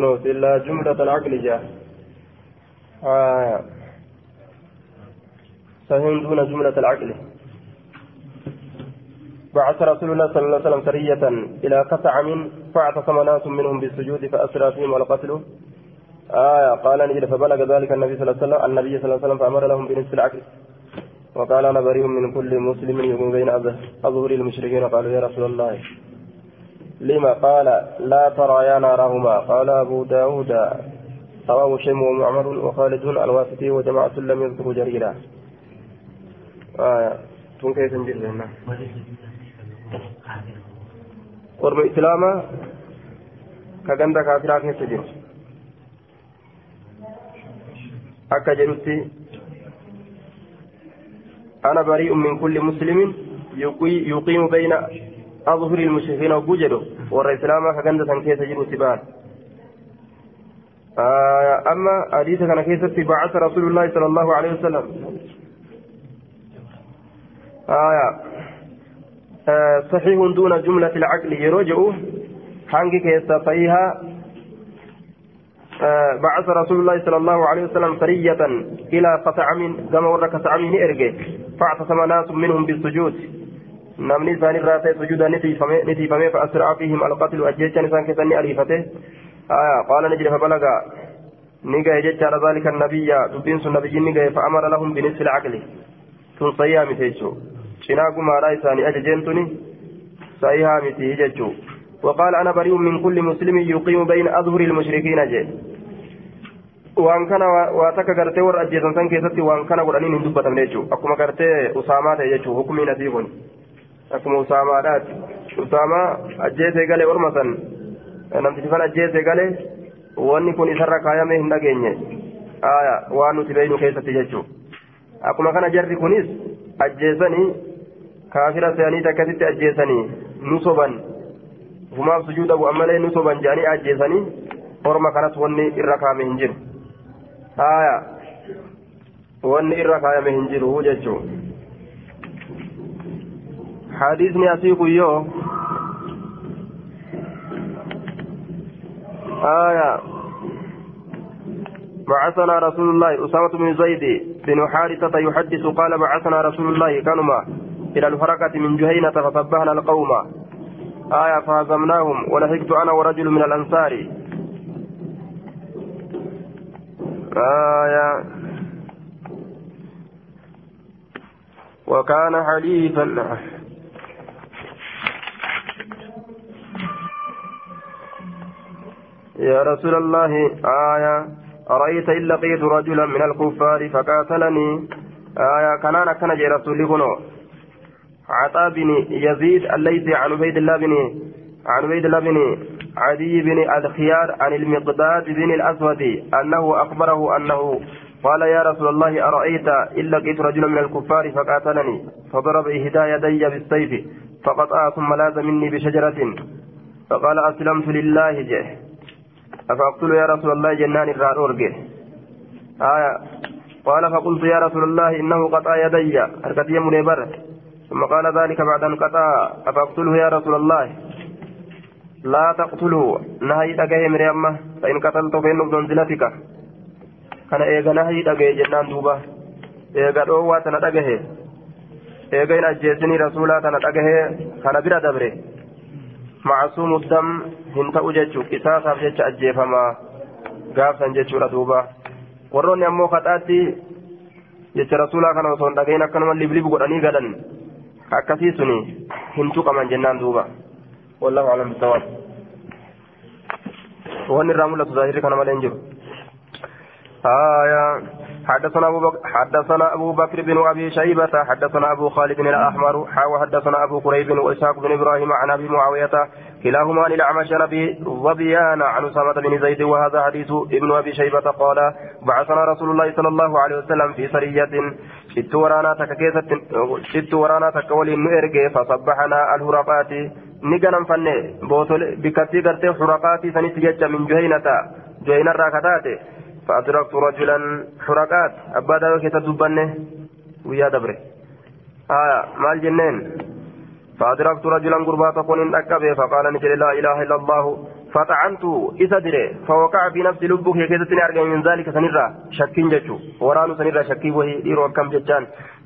A: ونوت إلا جملة العقل جاء. آه. صحيح دون جملة العقل. بعث رسول الله صلى الله عليه وسلم سرية إلى قطع فاعتصم ناس منهم بالسجود فأسرى فيهم والقتل. آية قال نجد فبلغ ذلك النبي صلى الله عليه وسلم النبي صلى الله عليه وسلم فأمر لهم بنصف العقل. وقال أنا بريء من كل مسلم يكون بين أظهر المشركين. قالوا يا رسول الله. لما قال لا ترى يا نارهما؟ قال أبو داود. رواه شيم ومعمر وخالد الواسطي وجماعة لم يذكروا جريرا. آية. تون كيف نجد قرب إسلاما كغندا كافرا تجد akka jedhutti ana bari'un min kulli muslimin yuqiimu bayna أظهر المشركين وجدوا ورا إسلاما كجند سن كيس جرو سبان آه أما حديث كان كيس بعث رسول الله صلى الله عليه وسلم. آية صحيح دون جملة العقل. يرجع حنك كيس فيها آه بعث رسول الله صلى الله عليه وسلم سرية إلى قطعم كما ورى قطعم إرجع. فاعتصم ناس منهم بالسجود. Namni isaan irraa ta'e sujuuda ni tiifame fa'asraa fihim alqatlu ajjechaan isaan keessan ni ariifate qaala ni jedhe fabalaga ni gahe jechaadha zaalika annabiyya dubbiin sun nabiyyiin ni gahe fa'amara lahum binisfi lcaqli tun sayyaa miti jechuu cinaa gumaadhaa isaanii ajajeen tuni sayyaa miti jechuu وقال أنا بريء من كل مسلم يقيم بين أظهر المشركين جي waan kana waa takka gartee warra ajjeesan san keessatti waan kana godhaniin hin dubbatamne jechuudha akkuma gartee usaamaa ta'e jechuudha hukumiin asii kun akkuma usaamaadhaati usaamaa ajjeesee galee orma san namtichi kan ajjeesee galee wanni kun isarra kaayamee hin dhageenye waan nuti beeynu keessatti jechuudha akkuma kana jarri kunis ajjeesanii kaafira se'anii akkasitti ajjeesanii nu soban humaaf sujuuda bu'an malee nu soban jedhanii ajjeesanii orma kanas wanni irra kaayame hin jiru. wanni irra kaayame hin jiru jechuun hadiisni asii kuyyoo haya بعثنا رسول الله أسامة بن زيد بن حارثة يحدث قال بعثنا رسول الله كانما إلى الفرقة من جهينة فصبحنا القوم. آية فهزمناهم ولحقت أنا ورجل من الأنصار. آية. وكان حليفا. يا رسول الله آية أرأيت إن لقيت رجلا من الكفار فقاتلني؟ آية كان كان جاء رسول كنو عطاء بن يزيد الليثي عن عبيد الله بن عن عبيد الله بن عدي بن الخيار عن المقداد بن الأسود أنه أخبره أنه قال يا رسول الله أرأيت إن لقيت رجلا من الكفار فقاتلني؟ فضرب إحدى يدي بالسيف فقطع ثم لاز مني بشجرة فقال أسلمت لله جه أفأقتل يا رسول الله جنان الرار آية. قال فقلت يا رسول الله إنه قطع يدي. أركتي منيبر. ثم قال ذلك بعد أن قطع. أفأقتله يا رسول الله؟ لا تقتله نهي دقه مريم. فإن قتلته فإنه بمنزلتك kana eega nahii dhagaye jennaan duuba eega dhoowwaa tana dhagahe eega hin ajjeesinii rasuulaa tana dhagahee kana jechuu qisaasaaf jecha ajjeefamaa gaafsan jechuudha duuba warroonni ammoo kadhaatti jecha rasuulaa kana osoo hin dhagahin akkanuma liblibu godhanii galan akkasii suni hin tuqaman jennaan duuba wallahu alam bisawaab wanni irraa mul'atu zaahirri kana malee hin jiru آية حدثنا أبو بكر حدثنا أبو بكر بن أبي شيبة حدثنا أبو خالد الأحمر حاو حدثنا أبو قريب وإسحاق بن إبراهيم عن أبي معاوية كلاهما عن الأعمش نبي ظبيان عن أسامة بن زيد وهذا حديث ابن أبي شيبة قال بعثنا رسول الله صلى الله عليه وسلم في سرية شت ورانا تككيسة شت ورانا تكولي نؤرجي فصبحنا الهرقات نجنا فني بوتل بكتي قرتي حرقات سنتجج من جهينة جهينة راكتاتي فأدركت رجلا حركات أبا داوي كتدبنه ويا دبره. آية مال جنين. فأدركت رجلا قربا تكون أكبه فقال نجل لا إله إلا الله فطعنت إذا دري فوقع في نفس لبك كيستني أرجع من ذلك سنرى؟ شكين جتشو. ورانو سنرى شكي وهي إيرو كم جتشان.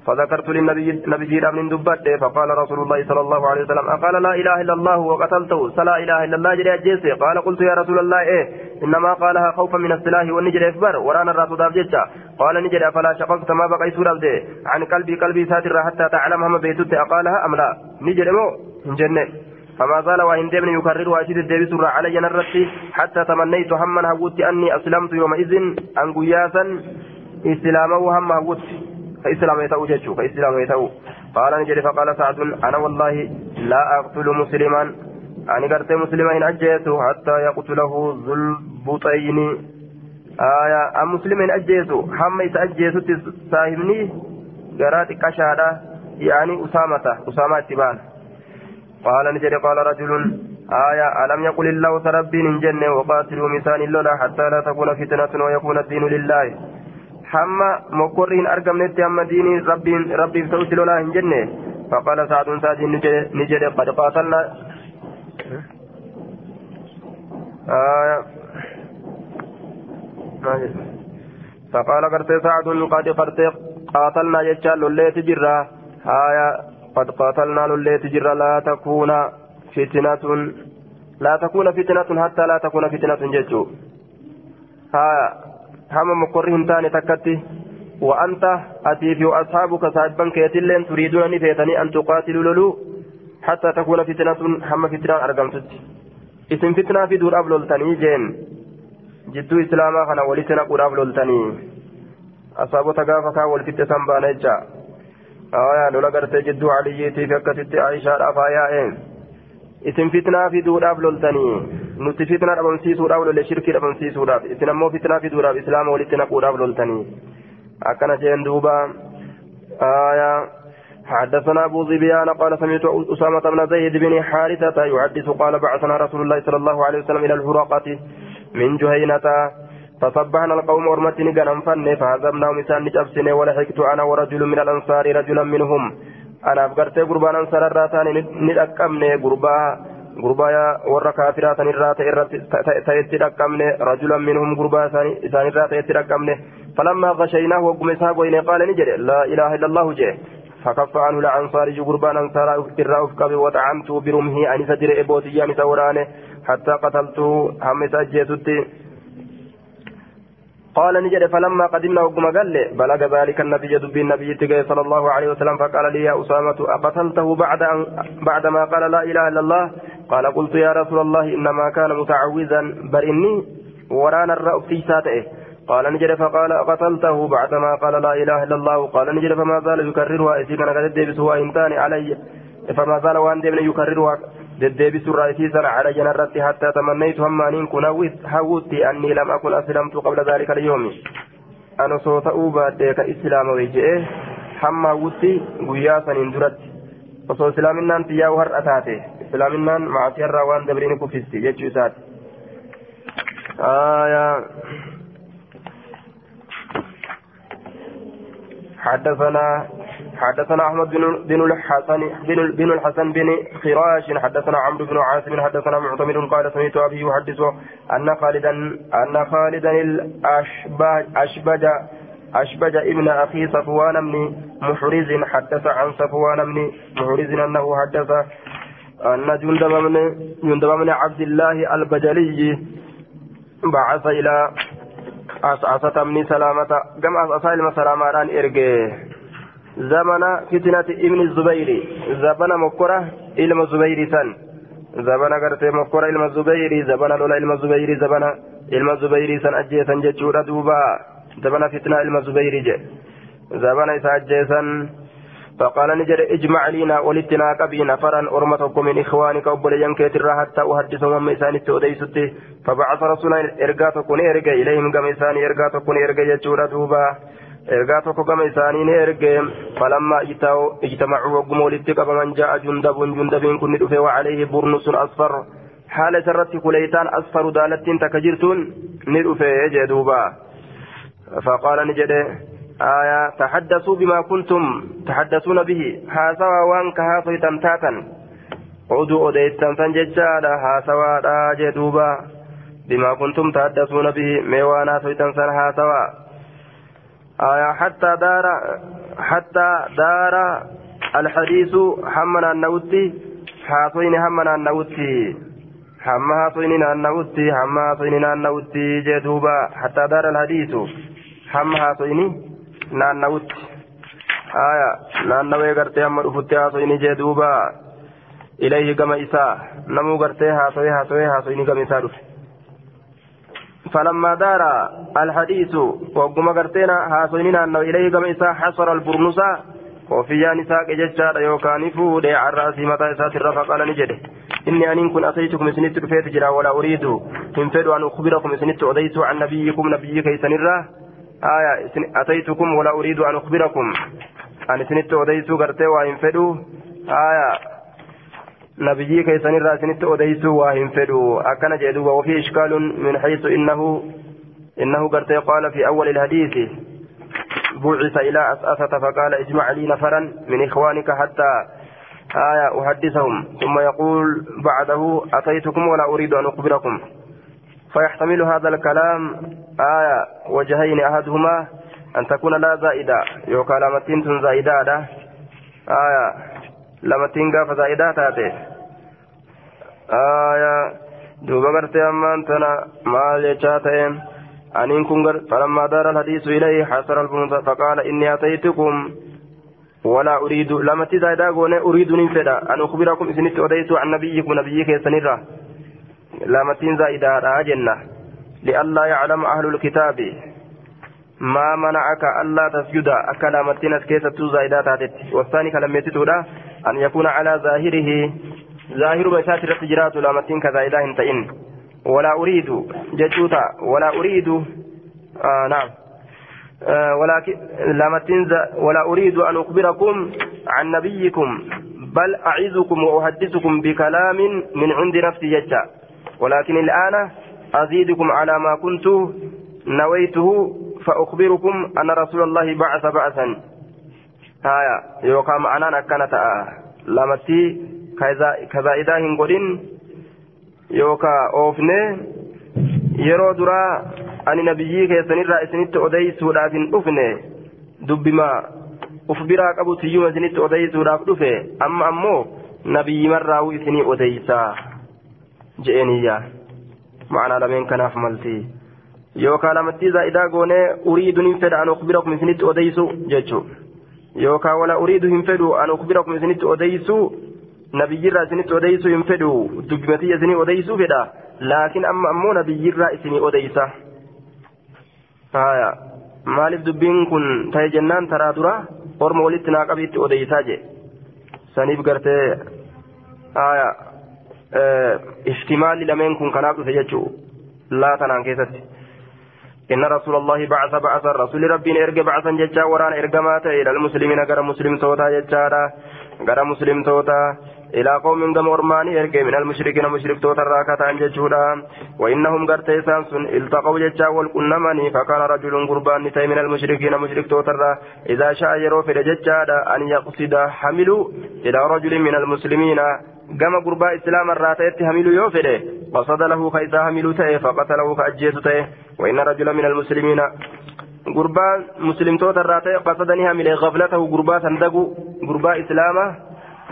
A: فذكرت للنبي من دبت فقال رسول الله صلى الله عليه وسلم أقال لا إله إلا الله وقتلته فلا إله إلا الله جري أجيسي. قال قلت يا رسول الله إيه إنما قالها خوفا من السلاح والنجر إكبر ورانا الرسول داب جيتشا قال نجر فلا شققت ما بقي سورة عن قلبي قلبي ساتر حتى تعلم هم بيتت أقالها أم لا؟ نجر مو؟ جنة فما زال وإن دمن يكررها أشد الدبي سورة علي نرتي حتى تمنيت هما هوت أني أسلمت يومئذ أن قياسا إسلامه هم هوت. فإسلام يتأو جتشو فإسلام يتأو قال نجري فقال سعد أنا والله لا أقتل مسلما أنا قرت مسلما إن أجيته حتى يقتله ذو البطين آية أم مسلم إن أجيته حما يتأجيته ساهمني قرات كشادة يعني أسامة أسامة تبان قال نجري قال رجل آية ألم يقل الله تربي من جنة وقاتلوا مثال اللولا حتى لا تكون فتنة ويكون الدين لله hamma mokkorri hin argamnetti hamma diinii rabbiin rabbiif ta'utti lolaa hin jenne faqaala sa'adun sa'adiin ni jedhe qad qaatalna فقال قرت سعد قد قرت قاتلنا يجعل لوليت جرا آية قد قاتلنا لوليت جرا لا تكون فتنة لا تكون فتنة حتى لا تكون فتنة ججو آية هما مقر تاني تكتي وأنت أتي في أصحابك صاحبا كيتلين تريدون نفيتني أن تقاتلوا لولو حتى تكون فتنة هم فتنة أرقمتت اسم فتنة في دور أبلولتني جين جدو إسلاما خنا ولتنا قول أبلولتني أصابو تقافكا والفتة سنبانا جا آية لولا قرت جدو عليتي في أكتت عائشة أفايا isin fitnaa fiduudhaaf loltanii? Nuti fitnaa dhabamsiisuudhaaf lolle shirkii dhabamsiisuudhaaf isin ammoo fitnaa fiduudhaaf islaama walitti naquudhaaf loltanii akkana jeen duuba آية حدثنا أبو ظبيان قال سمعت أسامة بن زيد بن حارثة يحدث قال بعثنا رسول الله صلى الله عليه وسلم إلى الحراقة من جهينة فصبحنا القوم أرمتني قنم فن فهزمناهم إسان نجأبسني ولحقت أنا ورجل من الأنصار رجلا منهم anaaf gartee gurbaan ansararraa taane ni dhaqqabne kaafiraa sanirraa ta'etti dhaqqabne rajulan minhum gurbaa isaanirraa ta'etti dhaqqabne falammaa gashaynaahu wagguma isaa goyne qaale ni jedhe laa ilaaha illa allahu jee فكف عنه الأنصاري قربان أنصار إرى أفكب وطعنته برمه أن سدر إبوتيان سورانه حتى قتلته هم سجيتتي قال نجد فلما قدمنا وقم قال بلغ ذلك النبي دب النبي صلى الله عليه وسلم فقال لي يا أسامة أقتلته بعد أن بعد ما قال لا إله إلا الله؟ قال قلت يا رسول الله إنما كان متعوذا بل إني ورانا الرأب في ساته. قال نجد فقال قتلته بعدما قال لا إله إلا الله. قال نجد فما زال يكررها إذ كان قد علي فما زال ديبن يكررها. Deddeebisu raayisiisan ala janarratti hattaa tamannaytu hammaaniin kun hawwutti annii lam akun aslamtu qabla daalika alyoomi an osoo ta'uu baadhee ka islaamawee je'e hamma hawwutti guyyaa saniin duratti osoo islaaminaan xiyyaa'u har'a taate islaaminaan macaasiyarraa waan dabrii ni kuffisti jechuu isaati حدثنا حدثنا أحمد بن بن الحسن بن بن الحسن بن خراش حدثنا عمرو بن عاصم حدثنا معتمر قال سمعت أبي يحدث أن خالدا أن خالدا الاشبج اشبج ابن أخي صفوان بن محرز حدث عن صفوان بن محرز أنه حدث أن جندب بن جندب بن عبد الله البجلي بعث إلى أسعسة من سلامة كما أسعسة المسلامة إرجع. زمن فتنة ابن الزبير. زمن مكرة إلما الزبير سن. زمن قرت مكرة إلما الزبير. زمن لولا إلما الزبير. زمن إلما الزبير سن أجي سن جتشورة دوبا. زمن فتنة إلما الزبير جي. زمن إسا أجي سن. فقال نجر اجمع لنا ولتنا كبي نفرا أرمتكم من إخوانك وبليان كيتر حتى أحدثهم من إسان التوديست فبعث رسولا إرقاتكم إرقى إليهم كما إسان إرقاتكم إرقى يجور دوبا. إرقاتكم كما إسان إرقى فلما اجتمعوا وقم ولتك فمن جاء جندب جندب كن ندفع وعليه برنس أصفر حال سرت كليتان أصفر دالت تكجرتون ندفع يجدوبا فقال نجده آية تحدثوا بما كنتم تحدثون به هذا وان كهاتو تمتاتا عدوا أديتم فانججالا هاسوا جدوبا بما كنتم تحدثون به ميوانا تنسان هاسوا آية حتى دار حتى دار الحديث حمنا النوتي هاتوين حمنا النوتي حما هاتوين النوتي حما هاتوين النوتي جدوبا حتى دار الحديث حما هاتوين naannawutti haya naannawee gartee hamma dhufutti haasoyni jee duuba ilayhi gama isaa namuu gartee haasoyee haasoyee haasoyni gama isaa dhufe فلما دار الحديث وقم قرتنا هاسوين أنه إليه كما إساء حصر البرنسا وفيان إساء ججار يوكان فودي عن رأسي متى إساء الرفا قال نجده. إني أن كن أتيتكم سنت رفيت جرا ولا أريد إن أن أخبركم سنت أديت عن نبيكم نبيك سنرة آية أتيتكم ولا أريد أن أخبركم. أن سنت أديسو قرتي وإن فدوا آية نبيي كيسن الرا سنت أديسو وإن فدوا أكن جدوا وفي إشكال من حيث إنه إنه قرتي قال في أول الحديث بعث إلى أسأسة فقال اجمع لي نفرا من إخوانك حتى آية أحدثهم ثم يقول بعده أتيتكم ولا أريد أن أخبركم فيحتمل هذا الكلام آية وجهين أحدهما أن تكون لا زائدة يوكا لمتين زائدة آية لمتين قاف زائدة تاتي آية دوبا قرتي أمان تنا ما ليشاتين أن كن فلما دار الحديث إليه حسر البنوت فقال إني أتيتكم ولا أريد لما تزايدا أريد ننفدا أن أخبركم إذن أديت عن نبيكم نبيك سنرة لامتين زائدة جنة لئلا يعلم أهل الكتاب ما منعك ألا تسجد أسكيسة زائدة تاتت والثاني كلام يتتودا أن يكون على ظاهره ظاهر بشات التجرات لامتين كزائدة انتئن ولا أريد جتوتا ولا أريد آه نعم. آه ولكن لامتين ولا أريد أن أخبركم عن نبيكم بل أعظكم وأحدثكم بكلام من عند نفسي جتا. ولكن الآن أزيدكم على ما كنت نويته فأخبركم أن رسول الله بعث بعثا. haya yookaan ma'anaan akkana ta'a. Lamatti kazaa'idaa hin godhin yookaan oofne yeroo duraa ani nabiyyii keessanirraa isinitti odeysuudhaaf hin dhufne dubbima uf biraa qabu tiyyuma isinitti odeysuudhaaf dhufe amma ammoo nabiyyimarraa'u isinii odeysaa je'eeniyyaa ma'anaa lameen kanaaf maltii yookaan lamatti zaa'idaa goonee uriiduu ni fedha uf bira isinitti odeysu jechuudha. Yookaan wala uriidu hin fedhu an ukbirakum isinitti odeysu nabiyyirraa isinitti odeysu hin fedhu dubbimatiyya isinii odeysuu fedha laakiin amma ammoo nabiyyirraa isinii odeysa haya maaliif dubbiin kun ta'e jennaan taraa dura orma walitti naa qabiitti odeysaa je saniif gartee haya ihtimaalli lameen kun kanaaf dhufe jechuu laa tanaan keessatti إن رسول الله بعث بعث رسول ربي إرجع بعثا ججا وران إرجمات إلى المسلمين غير مسلم توتا ججارا غير مسلم توتا. إلى قوم قم أرماني إرجع. من المشركين مشرك توتا راكتا ججودا وإنهم قرتي سانسون التقوا ججا والكنماني فكان رجل قربان نتاي. من المشركين مشرك توتا إذا شاء يرو في ججادا أن يقصد حملوا إلى رجل من المسلمين. Gama gurbaa islaama irraa ta'etti hamilu yoo fedhe qasada lahu ka isaa hamilu ta'e faqatalahu ka ajjeesu ta'e وإن رجلا من المسلمين gurbaa muslimtoota irraa ta'e qasada ni hamile gaflatahu gurbaa san dagu gurbaa islaama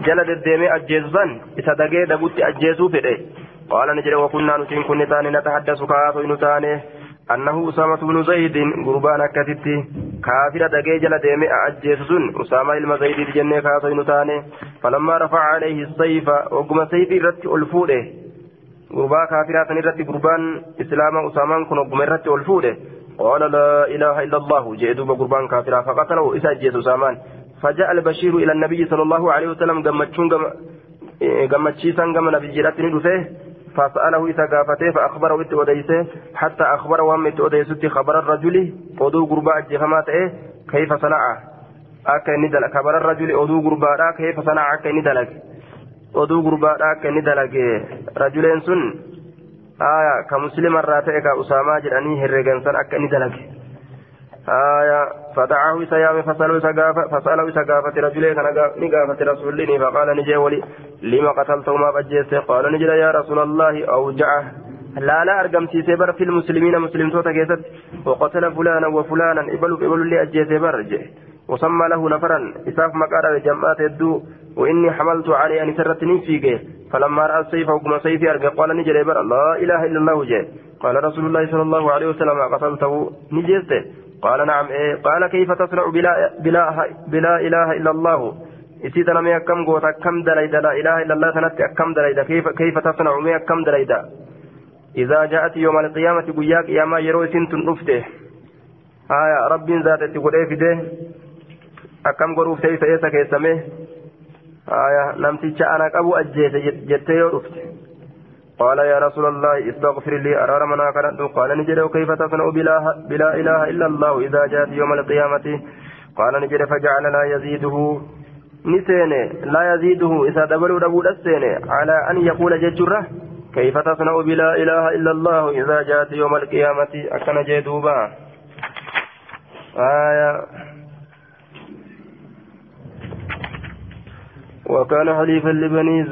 A: jala deddeemee ajjeesu san isa dagee dagutti ajjeesuu fedhe qaala ni jedhe wakunnaa nutiin kun ni taane natahaddasu kaasoo nu taane أنه أسامة بن زيد قربان أكتتي كافر دقي جل ديمي أجيسسون أسامة المزيد جنة كاسين تاني فلما رفع عليه السيف وقم سيف رت ألفوده. قربا كافرات رت قربان إسلام أسامان كن وقم رت ألفوده. قال لا إله إلا الله. جئتوا بقربان كافرا فقتله. إسا جيس أسامان فجاء البشير إلى النبي صلى الله عليه وسلم قمتشون قمتشيسا قم نبي جراتني فسأله إذا قافته فأخبره إت أديسه حتى أخبره وهم إت أديسه خبر الرجل أدو قرباء الجهمات إيه؟ كيف صنع؟ أكا ندلك خبر الرجل أدو قرباء كيف صنع؟ أكا ندلك. أدو قرباء أكا ندلك. رجلين سن. آية كمسلم الراتئ كأسامة جراني هرقان سن أكا ندلك. آية فدعاه سيام فسأله سقافة فسأله سقافة رجلين نقافة رسول الله فقال نجي ولي لما قتلته ما بجيسه؟ قال نجي يا رسول الله أوجعه. لا لا أرقم سيسبر في المسلمين مسلم توتا كيست وقتل فلانا وفلانا إبلوا إبلوا اللي أجيسه برج وسمى له نفرا. إساف مقارا جمعات الدو. وإني حملت عليه أن سرتني فيك فلما رأى السيف وقم سيفي أرقى قال نجي لا إله إلا الله جاء قال رسول الله صلى الله عليه وسلم قتلته نجيسته قال نعم إيه قال كيف تصنع بلا, بلا, بلا إله إلا الله؟ إتيت نمي أكم قوت أكم دليدا لا إله إلا الله تنت أكم دليدا كيف, كيف تصنع مي أكم دليدا إذا جاءت يوم القيامة قياك يا ما يروي سنت نفته. آية رب ذات تقول إيه فده أكم قروف تيسا إيسا كيسمه آية نمتي أنا أبو أجيس جتة يورفته قال يا رسول الله استغفر لي أرار منا كانت قال نجد كيف تصنع بلا, بلا إله إلا الله إذا جاءت يوم القيامة؟ قال نجد فجعل لا يزيده. نسيني لا يزيده. إذا دبلوا دبول السيني على أن يقول ججرة كيف تصنع بلا إله إلا الله إذا جاءت يوم القيامة؟ أكن جدوبا آية. وكان حليفا لبني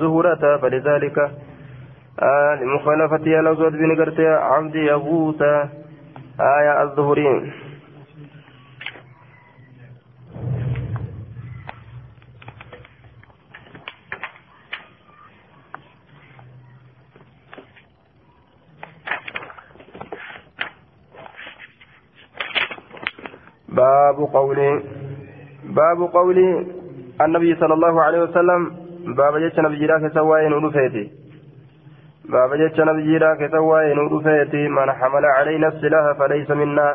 A: زهرة فلذلك آه لمخالفة الأسود بن قرتي عبد يغوث آية الظهرين باب قولي باب قولي النبي صلى الله عليه وسلم baaba jecha nabiyyiidhaa keessa waa'ee nu dhufeeti baaba jecha nabiyyiidhaa keessa waa'ee nu dhufeeti man xamala calayna silaaha falaysa minnaa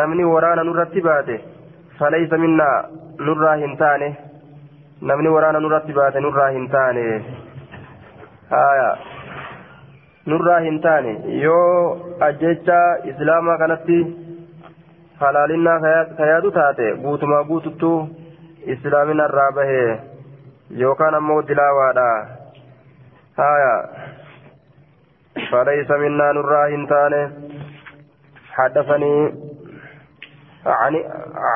A: namni waraana nurratti baate falaysa minnaa nurraa hin taane namni waraana nurratti baate nurraa hin taane haya nurraa hin taane yoo ajjecha islaamaa kanatti halaalinaa kayaadu taate guutumaa guututtuu islaamina irraa bahee yookaan ammoo dilaawaadha haya فليس منا نراه تاني. حدثني عن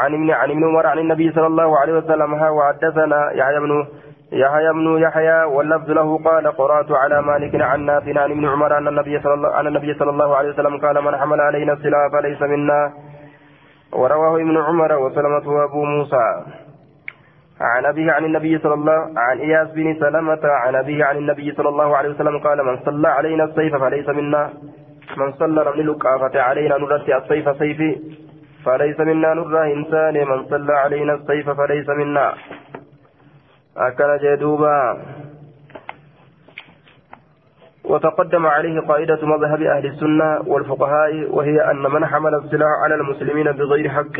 A: عن ابن عن ابن عمر عن النبي صلى الله عليه وسلم. ها وحدثنا يحيى بن يحيى بن يحيى واللفظ له قال قرأت على مالك عن نافع عن ابن عمر أن النبي صلى الله عن النبي صلى الله عليه وسلم قال من حمل علينا السلاح فليس منا. ورواه ابن عمر وسلمة وابو موسى. عن أبيه عن النبي صلى الله عن إياس بن سلمة عن أبيه عن النبي صلى الله عليه وسلم قال من صلى علينا السيف فليس منا. من صلى من لقافة علينا نرتي السيف سيفي فليس منا نره إنسان. من صلى علينا السيف فليس منا. أكل جدوبا. وتقدم عليه قاعدة مذهب أهل السنة والفقهاء وهي أن من حمل السلاح على المسلمين بغير حق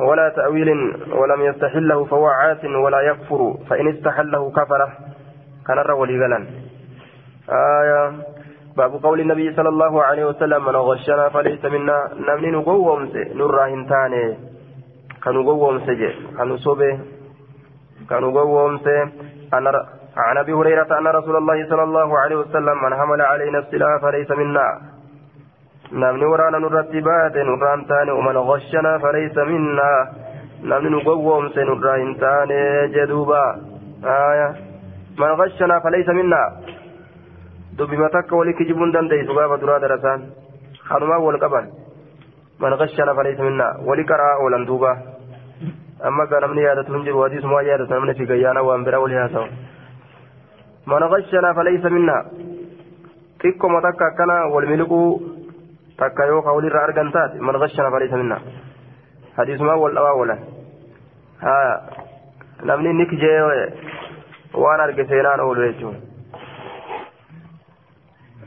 A: ولا تأويل ولم يستحله فهو عاس ولا يكفر فإن استحله كفره كان الرولي غلا. آية. باب قول النبي صلى الله عليه وسلم من غشنا فليس منا. نمني نقوم نرى هنتاني كانوا قوم سجي كانوا صوبة. كانوا قوم أنا عن أبي هريرة أن رسول الله صلى الله عليه وسلم من حمل علينا السلاح فليس منا. Namni waraana nurratti baate nurraa hin taane ومن غشنا فليس منا namni nu gowwoomse nurraa hin taane jedhuuba aya man غشنا فليس منا dubbima takka wali kijibuun dandeessu gaafa duraa darasaan hanumaan wal qaban man غشنا فليس منا wali karaa oolan duuba amma gaa namni yaadatu hin jiru hadiisumaa yaadatu namni fi gayyaana waan bira wali haasa'u man غشنا فليس منا xiqqoma takka akkana wal miliquu takka yoo ka walirraa argan taate man غشنا فليس منا hadiisumaa wal dhabaa oolan haya namni nik jee waan arge seenaan oolu jechuun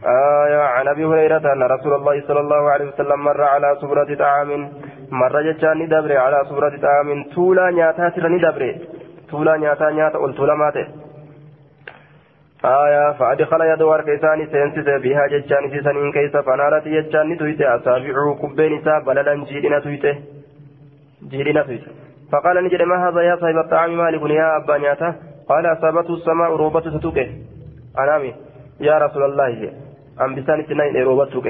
A: آية عن أبي هريرة أن رسول الله صلى الله عليه وسلم مر على صبرة طعام مر جتان ندبر على صبرة طعام تولا نياتا تر ندبر تولا نياتا نياتا قلت لماته آية فأدخل يدور كيساني سينسس بها جتان في سنين كيس فنالت جتان تويته أصابعه كبين سا بلدا جيدنا تويته جيدنا تويته فقال نجد ما هذا يا صاحب الطعام مالك يا أبا نياتا؟ قال أصابته السماء روبة ستوكه. أنامي يا رسول الله. أم بسان اثنين روبتك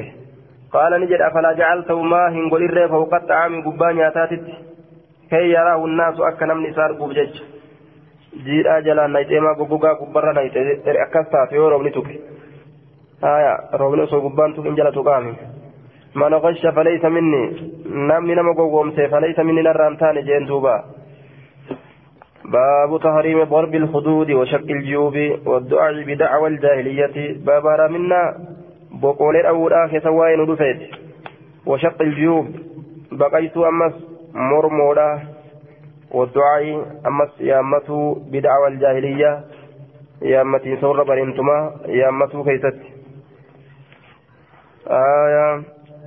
A: قال نجد أفلا جعلته ما هنقول الري فوق الطعام قبان كي يراه الناس أكنا من إسار قبجج. جيرا جلا نيتيما قبقا قبرا نيت أكستا في روبني تك آية روبني سو قبان تك إنجلا تقامي من غش فليس مني نمني نما قومت فليس مني نرانتان جين توبا باب تحريم ضرب الخدود وشق الجيوب والدعاء بدعوى الجاهلية باب منا بقول الأولى كسواي ندفت وشق الجيوب بقيت أمس مرمولا والدعاء أمس يامته بدعوى الجاهلية يامتي سور برنتما يامته كيست. آية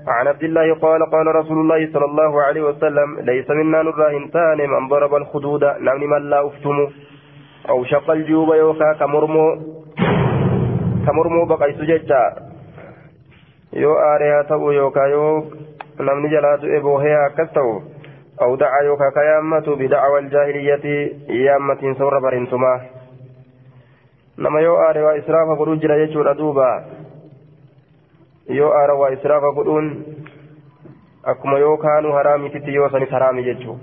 A: عن عبد الله قال قال رسول الله صلى الله عليه وسلم ليس منا نراهن تان من ضرب الخدود نمني من لا أفتم. أو شق الجيوب يوكا كمرمو كمرمو بقيت ججا. ta'u yookaan yoo namni jalaa du'e boohee akkas ta'u أو دعا يوكا كيامة بدعوى الجاهلية يامة سور برنتما. نما يو آري وإسراف قدون جرى يجور دوبا يو آري وإسراف قدون أكما يو كانوا هرامي تتي يو سنس هرامي ججو.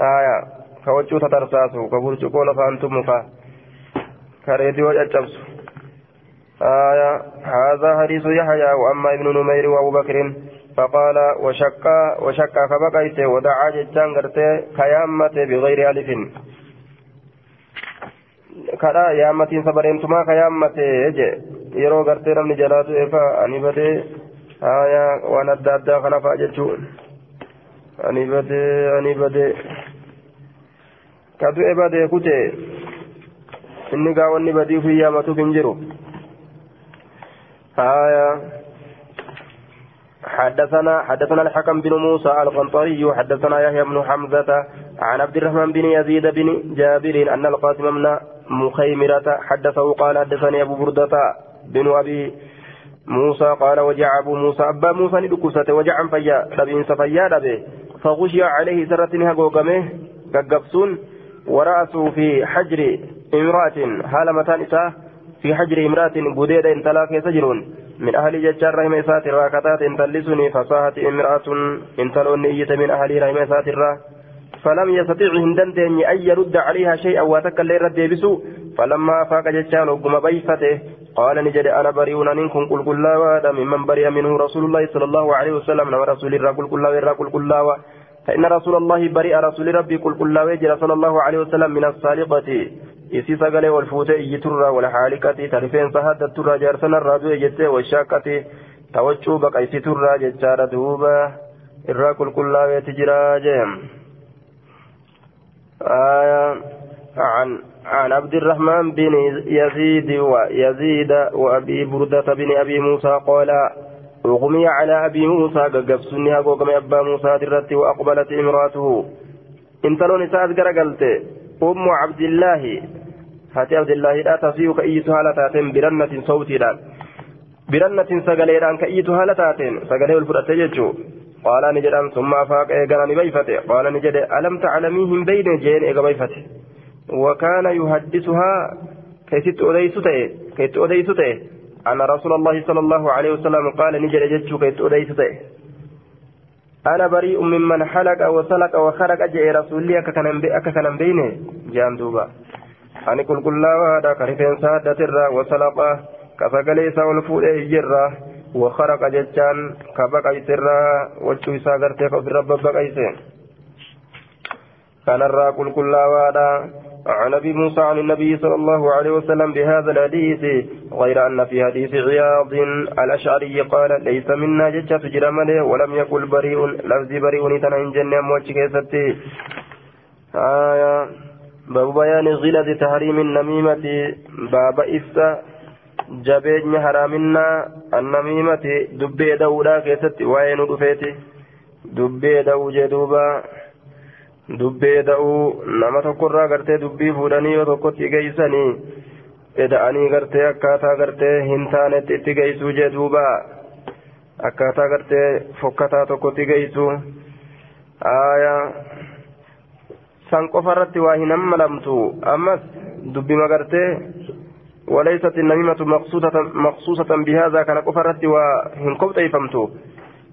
A: آية كوجو تترساسو كبرجو قول فأنتم مكا كريدي وجأجبسو آية هذا حديث يحيى وأما ابن نمير وأبو بكر. فقال وشك وشك فبقيت ودعا جتان قرتي كيامة بغير ألف كذا يامتين سبريمتما كيامة ani badee haya waan adda addaa kana fa'a jechuun ani badee ani badee ka du'e badee kute inni gaa wanni badii fi yaamatuuf hin jiru آية حدثنا حدثنا الحكم بن موسى القنطري حدثنا يحيى بن حمزة عن عبد الرحمن بن يزيد بن جابر أن القاسم بن مخيمرة حدثه قال حدثني أبو بردة بن أبي موسى قال وجع أبو موسى أبا موسى ندكوسة وجع فيا لبين سفيا لبي فغشي عليه سرة هقوقمه ققبسون ورأسه في حجر امرأة حال متان في حجر امرأة بديدة انتلا كيس جرون من أهل ججار رحمة سات راكتات انتلسني فصاحت امرأة انتلون نية من أهل رحمة سات فلم يستطيع هندن أن يرد عليها شيئا واتك اللي رد يبسو. فلما فاق ججان وقم بيفته. قال نجد أنا بريء منكم. قل قل لا ممن برئ منه رسول الله صلى الله عليه وسلم. نما رسول الله قل قل لا قل قل لا فإن رسول الله برئ رسول ربي قل قل لا صلى الله عليه وسلم من السالقة isii sagalee wal fuutee iyyiturraa wal haalikati ta rifeensa haddatturraa jaarsanarraa du'e jettee washaaqati ta waccuu baqaysiturraa jechaadha duuba irraa qulqullaa'eeti jira jee عن عن عبد الرحمن بن يزيد ويزيد وأبي بردة بن أبي موسى قال أغمي على أبي موسى قبسني أقوم أبا موسى درت وأقبلت امرأته انتلون سعد قرقلت أم عبد الله هاتي عبد الله لا تصيب كأيتها لا تاتم برنة صوتي لا birannatin sagaleedhaan ka'iyyitu haala taateen sagalee ol fudhatte jechuu qaala ni jedhan summa afaaqa eegana ni bayfate qaala ni jedhe alam taclamii hin beyne jeen eega bayfate وكان يحدثها كيست أديس تأي كيست أديس تأي أن رسول الله صلى الله عليه وسلم قال كيست أديس تأي أنا بريء ممن حلق وسلق وخرق جاء رسولي أككنا بينه جان دوبا. أنا كل كل هذا كريفين سادة الرا وسلق كفقلي سول فوله جرا وخرق جتان كبقى يسرا وجو ساغرتك في الرب بقى كان الرا كل كل هذا عن أبي موسى عن النبي صلى الله عليه وسلم بهذا الحديث غير أن في حديث عياض الأشعري قال ليس منا ججة جرمله ولم يقل بريء لفظ بريء تنين جنة موجة كيستي. آية باب بيان غلظ تحريم النميمة باب إفسا جبين حرامنا النميمة دبي دولا كيستي وين دفيتي؟ دبي دو جدوبا dubbee da'uu nama tokkorraa gartee dubbii fuudhanii yoo tokkotti geeysanii eda'anii gartee akkaataa gartee hin taanetti itti geeysuu jee duuba akkaataa gartee fokkataa tokkotti geeysuu aya san qofa irratti waa hin hammalamtu ammas dubbima gartee وليست النميمة مقصودة مقصوصة بهذا كان كفرت وهن كبت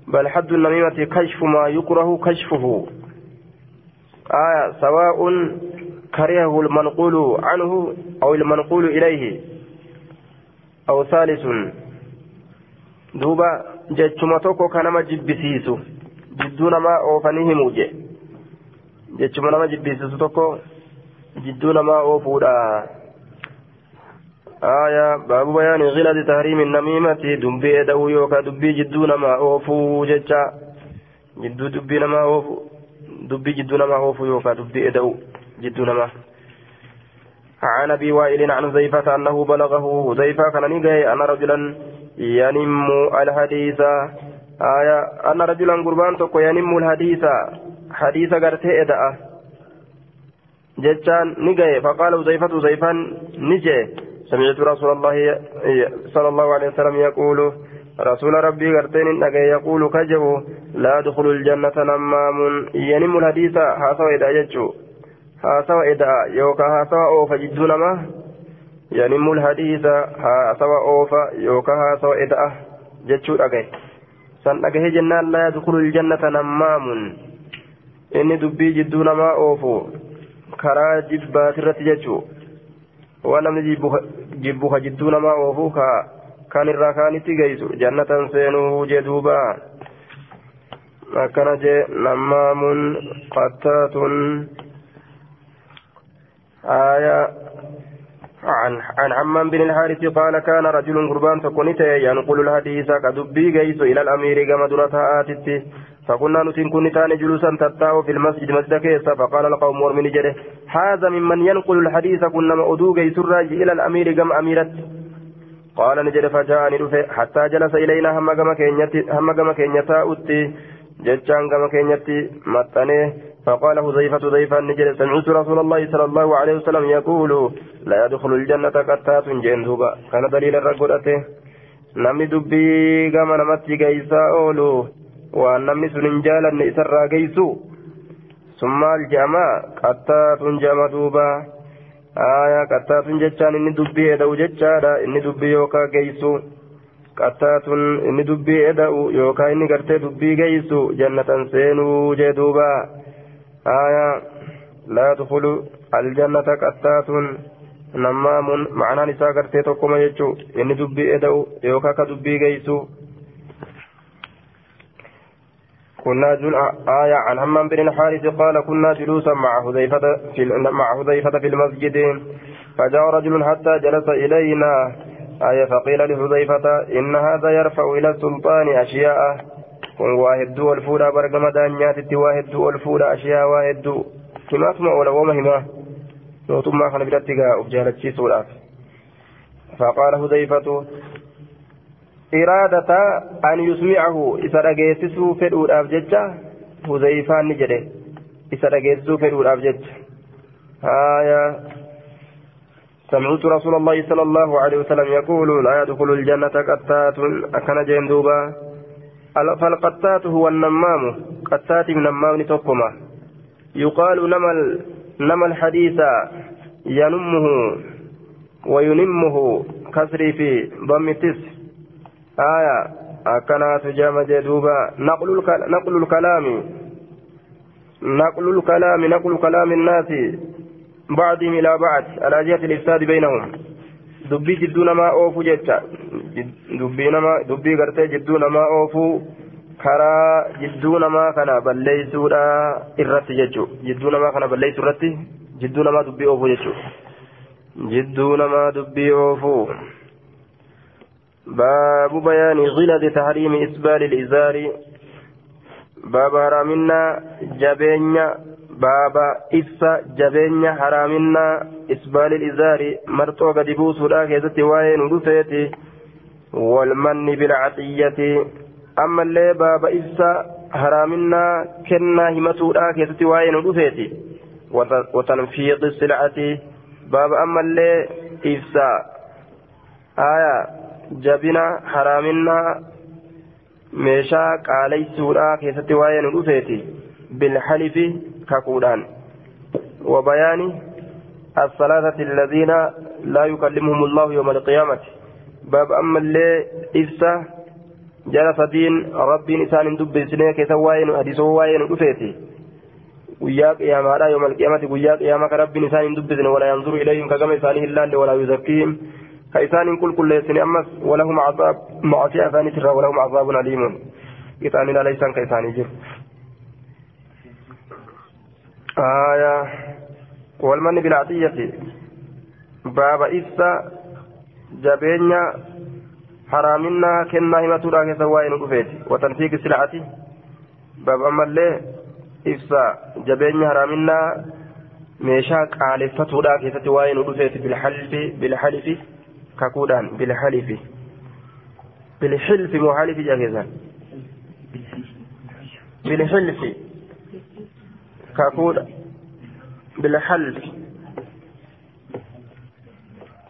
A: بل حد النميمة كشف ما يكره كشفه آية سواء كرهه المنقول عنه أو المنقول إليه أو ثالث. دوبا جتشما توكو كانما جبسيسو. جدون ما أوفنيه موجه جتشما نما جبسيسو توكو. جدون ما أوفودا. آية باب بيان غلظ تحريم النميمة. دبي دو يوكا دبي جدون ما أوفو جتشا. جدو دبي نما أوفو. دبي جدو نما هوفو يوكا دبي إدو جدو نما عن أبي وائل عن زيفة أنه بلغه زيفة كان نيجي أن رجلا ينم الحديث. آية أن رجلا قربان تقو ينم الحديث. حديث قرتي إدأ. جتان نيجي فقال زيفة زيفا نجي سمعت رسول الله صلى الله عليه وسلم يقول رسول ربي غرتين نجي يقول كجبو لا يدخل الجنة نمام. ينم الحديث هاسوا إذا جتشو. هاسوا إذا يوكا هاسوا أوفا جدون ما ينم الحديث هاسوا أوفا. يوكا هاسوا إذا جتشو san dhagahe jennaan laa yadkulu ljannata nammaamun inni dubbii jidduu namaa oofu karaa jibbaatirratti jechuu waan namni jibbu ka jidduu namaa kaanitti geessu jannatan seenuu jee duuba. Akkana jee nammaamun qattaatun. آية عن عن عمان بن الحارث قال كان رجل قربان فكنت ينقل الحديث كدبي جيس إلى الأمير كما درتها آتت فكنا نتن كنتان جلوسا تتاو في المسجد مسجد كيسا فقال القوم ورمن جره هذا ممن ينقل الحديث كنا مأدو جيس الراجي إلى الأمير كما أميرت قال نجد فجاءني رفع حتى جلس إلينا هم كما كينيتا أتي جتشان كما كينيتي متنيه فقال حذيفة حذيفة نجد سمعت رسول الله صلى الله عليه وسلم يقول لا يدخل الجنة قتات جندوبا كان دليل الرقودته namni dubbii gama namatti geeysaa oolu waan namni sun hin jaalanne isarraa geeysu sun maal jedhama qattaatun jedhama qattaatun jechaan inni dubbii eda'u jechaadha inni dubbii yookaa geeysu qattaatun inni dubbii eda'u yookaa inni gartee dubbii geeysu jannatan seenuu jee duuba آية لا يدخل الجنة قتات نمام معنى نساء قرتي تقوم يجو إن دبي إدو يوكا كدبي جيسو كنا جل آية عن همام بن الحارث قال كنا جلوسا مع حذيفة في مع حذيفة في المسجد فجاء رجل حتى جلس إلينا آية فقيل لحذيفة إن هذا يرفع إلى السلطان أشياء ol fuudhaa bargama daanyaatitti waa hedduu ol fuudha ashiyaa waa hedduu himaatuma oola wooma himaa mootummaa kana biratti gaa uf jaalachiisuudhaaf فقال هذيفة إرادة أن يسمعه إذا رجيتسو في الأولى ججة هذيفة نجده إذا رجيتسو في الأولى ججة هايا سمعت رسول الله صلى الله عليه وسلم يقول لا يدخل الجنة قتات أكن جندوبا فالقتات هو النمام قتات من نمام تقما يقال نما نما الحديث ينمه وينمه كسري في ضم التس آية أكنات جام جدوبا نقل, نقل الكلام نقل الكلام نقل كلام الناس بعضهم إلى بعض على جهة الإفساد بينهم dubbii jidduu namaa oofuu jecha dubbii nama dubbii gartee jidduu namaa oofuu karaa jidduu namaa kana balleessuudha irratti jechuu jidduu namaa kana balleessuu irratti jidduu namaa dubbii oofuu jechuu jidduu namaa dubbii oofuu baabu bayaani غلظ تحريم إسبال الإزار باب هرامنا جبينيا baaba ibsa jabeenya haraaminaa isbaalil izaari marxoo gadi buusuudha keessatti waa'ee nu dhufeeti walmanni bilcaxiyyati ammallee baaba ibsa haraaminaa kennaa himatuudha keessatti waa'ee nu dhufeeti watanfiiqi silcati baaba ammallee ibsa aya jabina haraaminaa meeshaa qaaleysuudha keessatti waa'ee nu dhufeeti bilxalifi كاكودان وبيان الثلاثة الذين لا يكلمهم الله يوم القيامة باب أما اللي إفسا جلس دين ربي نسان دب سنة كسواين حديثه واين أفيتي guyyaa qiyaamaadha yooma alqiyaamati guyyaa qiyaamaa ka rabbiin isaan hin dubbisne wala yanzuru ilayhim ka gama isaanii hin laalle walaa ka isaan hin qulqulleessine ammas walahum cazaab macasiya isaaniitirraa walahum cazaabun aliimun qixaanin ala isaan ka isaanii jiru آية والمن بالعطية باب إفسا جبينيا حرامنا كنا همتورا كسوائن رفيت وتنفيق السلعة باب أما اللي إفسا جبينيا حرامنا meeshaa qaaleffatuudha keessatti waa'ee nu dhufeeti bilhalifi bilhalifi kakuudhaan bilhalifi bilhilfi moo halifi jaa keessan bilhilfi كافور بالحل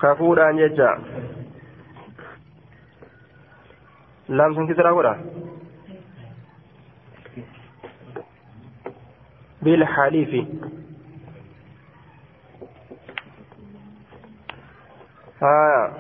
A: كافور أن يجا لام سن هورا بالحليف آه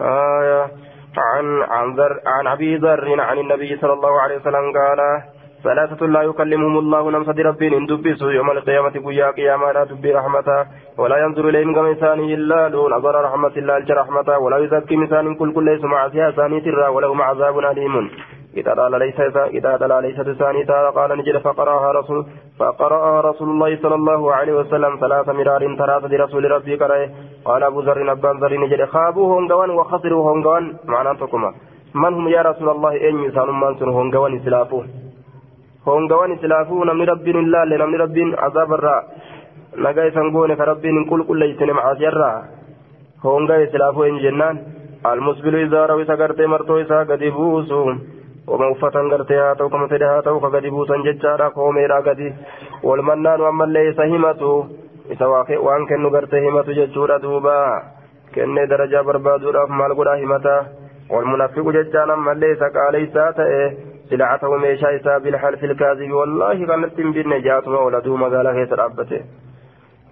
A: آه عن عن ذر عن أبي ذر عن النبي صلى الله عليه وسلم قال ثلاثة لا يكلمهم الله نمسد ربين إن دبسوا يوم القيامة قيا قياما لا تبي رحمته ولا ينظر إليهم كما إلا دون أضر رحمة الله الج رحمته ولا يزكي مثال كل كل ليس مع سياسة ترى ولهم عذاب أليم. إذا قال ليس إذا قال ليس تعالى قال نجد فقرأها رسول فقرأها رسول الله صلى الله عليه وسلم ثلاث مرار ثلاثة رسول ربي قرأه قال أبو ذر أبان ذر نجد خابوا هنغوان وخسروا هنغوان معنى تكما من هم يا رسول الله أين يسان من سن هنغوان سلافوه hongawan islaafuu namni rabbiin hin laalle namni rabbiin azaabarraa nagaa isan goone ka rabbiin hin qulqulleeysine macaasiyarraa honga islaafuu eenyu jennaan almusbilu izaarahu isa gartee martoo isaa gadi buusu haa ta'u kama fedhe haa ta'u ka gadi buusan jechaadha koomeedha gadi walmannaanu ammallee isa himatu isa waan kennu gartee himatu jechuudha duuba kennee darajaa barbaaduudhaaf maal godhaa himata walmunafiqu jechaan ammallee isa qaaleysaa ta'e سلعته ميشا إسا بالحلف الكاذب والله كانت تنبين جاتما ولدو مقالا كيس رابته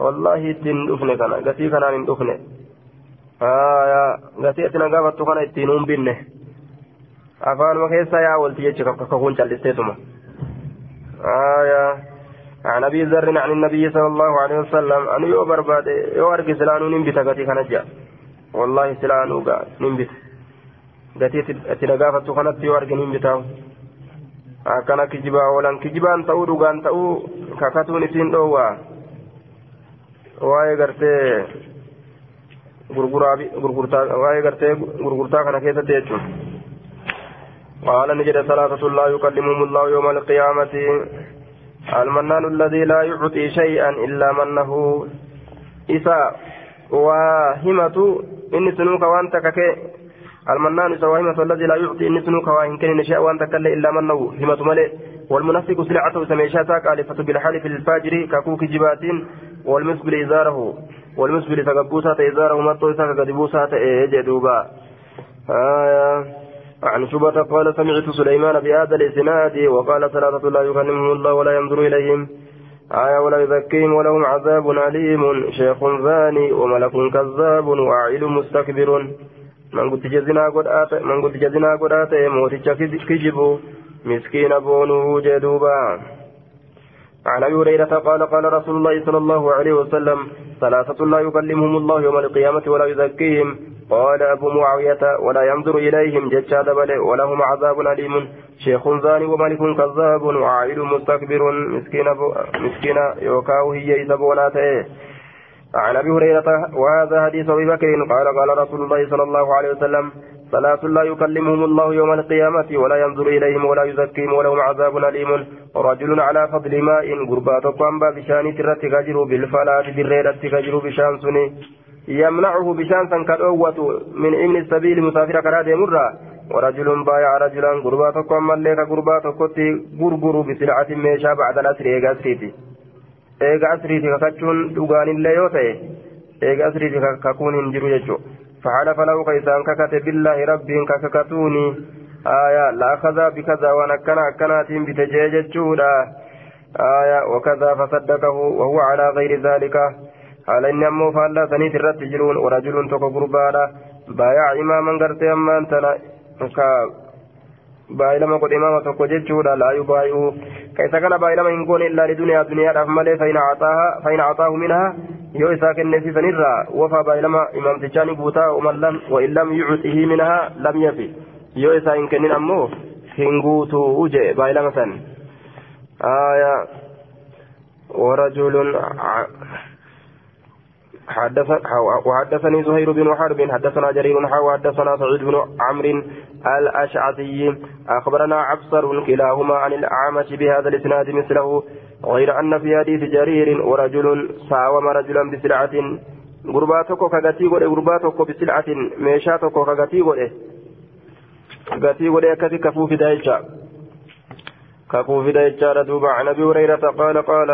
A: والله تن دفن كان قتي كان ان دفن آية قتي اتنا قافتو كان اتنون بنه أفان وكيسا يا ولتي يجيك ككون جلستيتما آية عن أبي ذر عن النبي صلى الله عليه وسلم أن يوبر بعد يوارك سلانو ننبت قتي كان جاء والله سلانو ننبت قتي اتنا قافتو كانت يوارك ننبتاو akkana kijibaa oolan kijibaan ta'uu dhugaan ta'uu kakatuun isiin dhoowwa. Waa'ee gartee gurgurtaa waa'ee gartee gurgurtaa kana keessatti jechuun. قال نجد ثلاثة لا يكلمهم الله يوم القيامة. المنان الذي لا يعطي شيئا إلا منه. إساء وهمة إني سنوك وأنت ككي المنان سواهمة الذي لا يعطي إن سنوك وإن كان نشاء وأن تكل إلا منه. همة ملئ. والمنافق سلعته سميشاتا كالفة بالحلف الفاجر ككوك جبات والمسبل إزاره والمسبل تقبوسات إزاره مطو إساك قدبوسات إيه جدوبا آية عن شبة قال سمعت سليمان بهذا الإسناد وقال ثلاثة لا يكلمهم الله ولا ينظر إليهم. آية ولا يزكيهم ولهم عذاب أليم. شيخ ثاني وملك كذاب وعيل مستكبر. من قد جزنا قد آت من قد جزنا قد آت موتك كجب مسكين بونه جدوبا. عن أبي هريرة قال قال رسول الله صلى الله عليه وسلم ثلاثة لا يكلمهم الله يوم القيامة ولا يزكيهم. قال أبو معاوية ولا ينظر إليهم ججاد بل ولهم عذاب أليم. شيخ زاني وملك كذاب وعائل مستكبر. مسكين مسكين يوكاو هي إذا بوناته عن أبي هريرة وهذا حديث أبي بكر. قال قال رسول الله صلى الله عليه وسلم ثلاث لا يكلمهم الله يوم القيامة ولا ينظر إليهم ولا يزكيهم ولهم عذاب أليم. رجل على فضل ماء قربات قنبا بشان كجر بالفلاة بالريرة كجر بشان سني يمنعه بشان كالأوة من إمن السبيل مسافر كراد مرة. ورجل بايع رجلا قربات قنبا لك قربات قتي قرقر بسلعة ميشا بعد الأسر. إيقا أسريتي إيقا أسريتي ككتشون دوغان الله يوتي. إيقا أسريتي ككون هنجرو يجو. فحلف له كيسان ككت بالله ربي كككتوني. آية لا خذا بكذا ونكنا كنات بتجيج آية وكذا فصدقه وهو على غير ذلك. Haala inni ammoo faallaa saniit irratti jiruun warajuluun tokko gurbaadha baayaa imaaman gartee ammaan tana ka baay'ilama godhe imaama tokko jechuudha laayu baay'uu ka isa kana baay'ilama hin goone illaa liduniyaa duniyaadhaaf malee fayina acaahu minhaa yoo isaa kenneesisanirraa wafaa baay'ilama imaamtichaa ni guutaa wa'in lam yucxihi minhaa lam yafi yoo isaa hin kennin ammoo hin guutuu jee baay'ilama san ورجل وحدثني زهير بن حرب حدثنا جرير حا وحدثنا سعيد بن عمرو الأشعثي. أخبرنا عبصر كلاهما عن الأعمش بهذا الإسناد مثله غير أن في حديث جرير ورجل ساوم رجلا بسلعة. غرباتك كغتي غوري غرباتك بسلعة. ميشاتك كغتي غوري غتي غوري كتي كفوف دايجا. كفوف دايجا ردوب عن أبي هريرة قال قال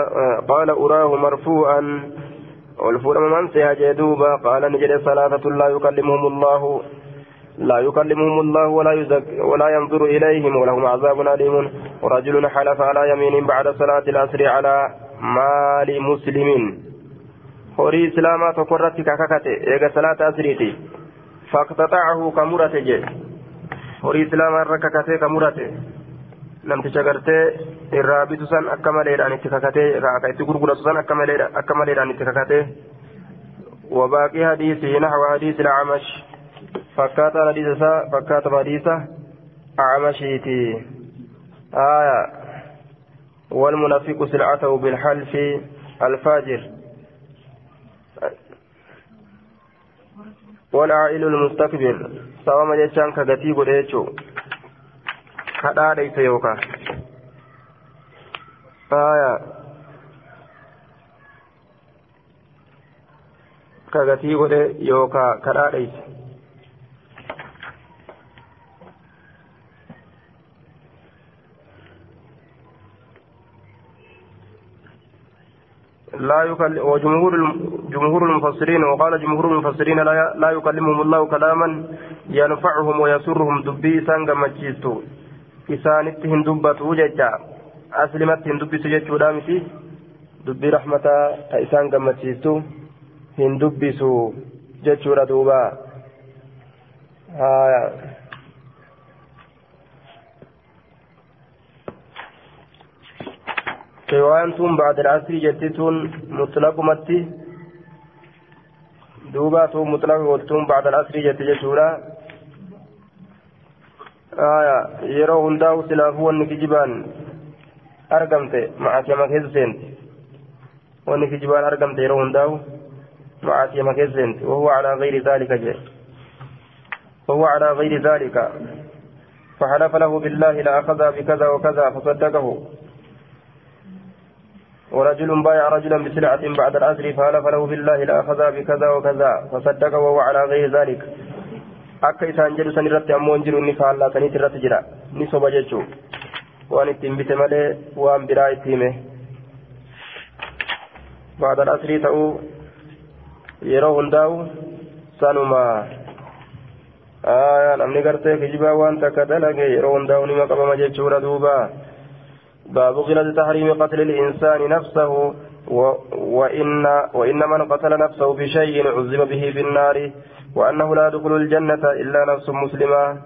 A: قال أراه مرفوعا. والفولم من سيها دوبا قال نجد ثلاثة لا يكلمهم الله. لا يكلمهم الله ولا يزك ولا ينظر إليهم ولهم عذاب أليم. ورجل حلف على يمين بعد صلاة العصر على مال مسلم. horii islaamaa tokko irratti kakakate eega salaata asriiti faqtaxacahu ka murate je horii islaamaa irra namticha gartee irraa bitu san akka maleedhaan itti kakatee ka itti gurguratu san akka maleedhaan itti kakatee. وباقي حديثه نحو حديث الأعمش فكات حديث فكات حديث أعمشيتي آية والمنافق سلعته بالحلف الفاجر والعائل المستكبر سوى ما جتشان كغتي godheechu kadhaadheyse yookaa aya kagatii godhe yookaa kadhaadheyse لا يكلم وجمهور جمهور المفسرين وقال جمهور المفسرين لا, لا يكلمهم الله كلاما ينفعهم ويسرهم دبي سانغا مجيستو. Isaanitti hin dubbatu jecha aslimatti hin dubbisu jechuudha miti dubbii rahmataa ta isaan gammachiistu hin dubbisu jechuudha duuba riwaayaan tun ba'da asrii jetti tun mutlaqumatti duuba tun mutlaqi waltuun ba'da asrii jetti jechuudha hundaa'u silaafuu wanni kijibaan argamte macaasiyama keessa seenti wanni kijibaan argamte yeroo hundaa'u macaasiyama keessa seenti wahuwa calaa gayri daalika jee وهو على غير ذلك فحلف له بالله لأخذ بكذا وكذا فصدقه ورجل بايع رجلا بسلعة بعد العصر فحلف له بالله لأخذ بكذا وكذا فصدقه وهو على غير ذلك akka isaan jedhu san irratti ammoo hin jiru inni faallaa saniit irratti jira ni soba jechuu waan ittiin bite malee waan biraa itti hime بعد الأسر تأو yeroo hundaa'u sanuma namni gartee kijibaa waan takka dalage yeroo hundaa'u nima qabama jechuudha duuba باب غلظ تحريم قتل الإنسان نفسه وإن, وإن من قتل نفسه بشيء عذب به في النار وأنه لا يدخل الجنة إلا نفس مسلمة.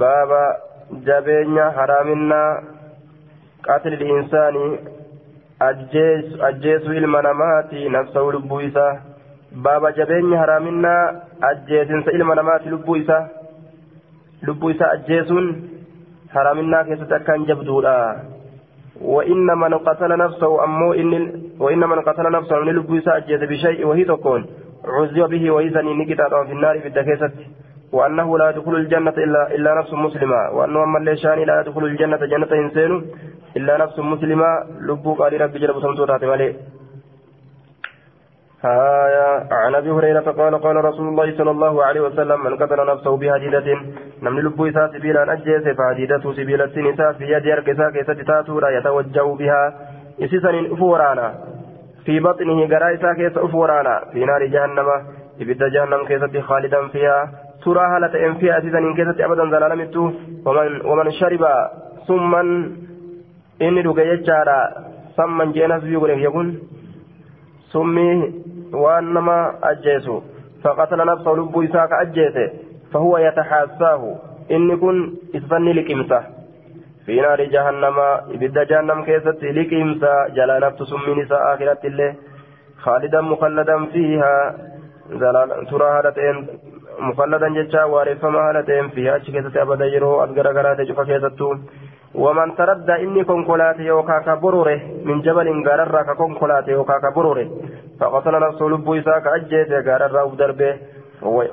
A: باب جبين حرامنا قتل الإنسان. أجيس أجيس المنامات نفسه لبويسة باب جبين حرامنا أجيس ilma namaati lubbuu isaa lubbuu isaa ajjeesuun haraaminaa keessatti akkaan jabduudha وإن من قتل نفسه أمو إن وإن من قتل نفسه من لبوسا أجيز بشيء وهي تكون. عزي به وإذن نكتا في النار في الدكيسة وأنه لا يدخل الجنة إلا إلا نفس مسلمة. وأنه أما الليشان لا يدخل الجنة جنة إنسان إلا نفس مسلمة. لبو قال ربي جرب سمتوتات مالي آية عن أبي هريرة قال قال رسول الله صلى الله عليه وسلم من قتل نفسه بهديدة نمن لبو إساء سبيلا أجيس فهديدة سبيلة نساء في يد أركسا كيسة تاتورا يتوجه بها. إسسا أفورانا في بطنه قرا إساء كيس أفورانا في نار جهنم إبدا جهنم كيسة خالدا فيها. ترى هالة إن فيها إسسا كيسة أبدا زلالمت ومن, ومن شرب ثم إن رقيتشارا ثم جيناس بيقول يكون سمي وأنما أجيسو. فقتل نفسه لب اساك اجيته فهو يتحاساه. إن كن إسفني لكمسه. في نار جهنم إبد جهنم كيست لكمسه جلا نفس سمي نساء اخرة الله خالدا مخلدا فيها زلال ترى هالتين مخلدا جتا وارفما هالتين فيها اشكيست أبدا يرو أذكر غرات جفا كيستو. ومن تردى إني كونكولات يوكا كبروره من جبل غارر كونكولات يوكا كبروره فقتل نفسه لب إساك أجيت غارر ودربه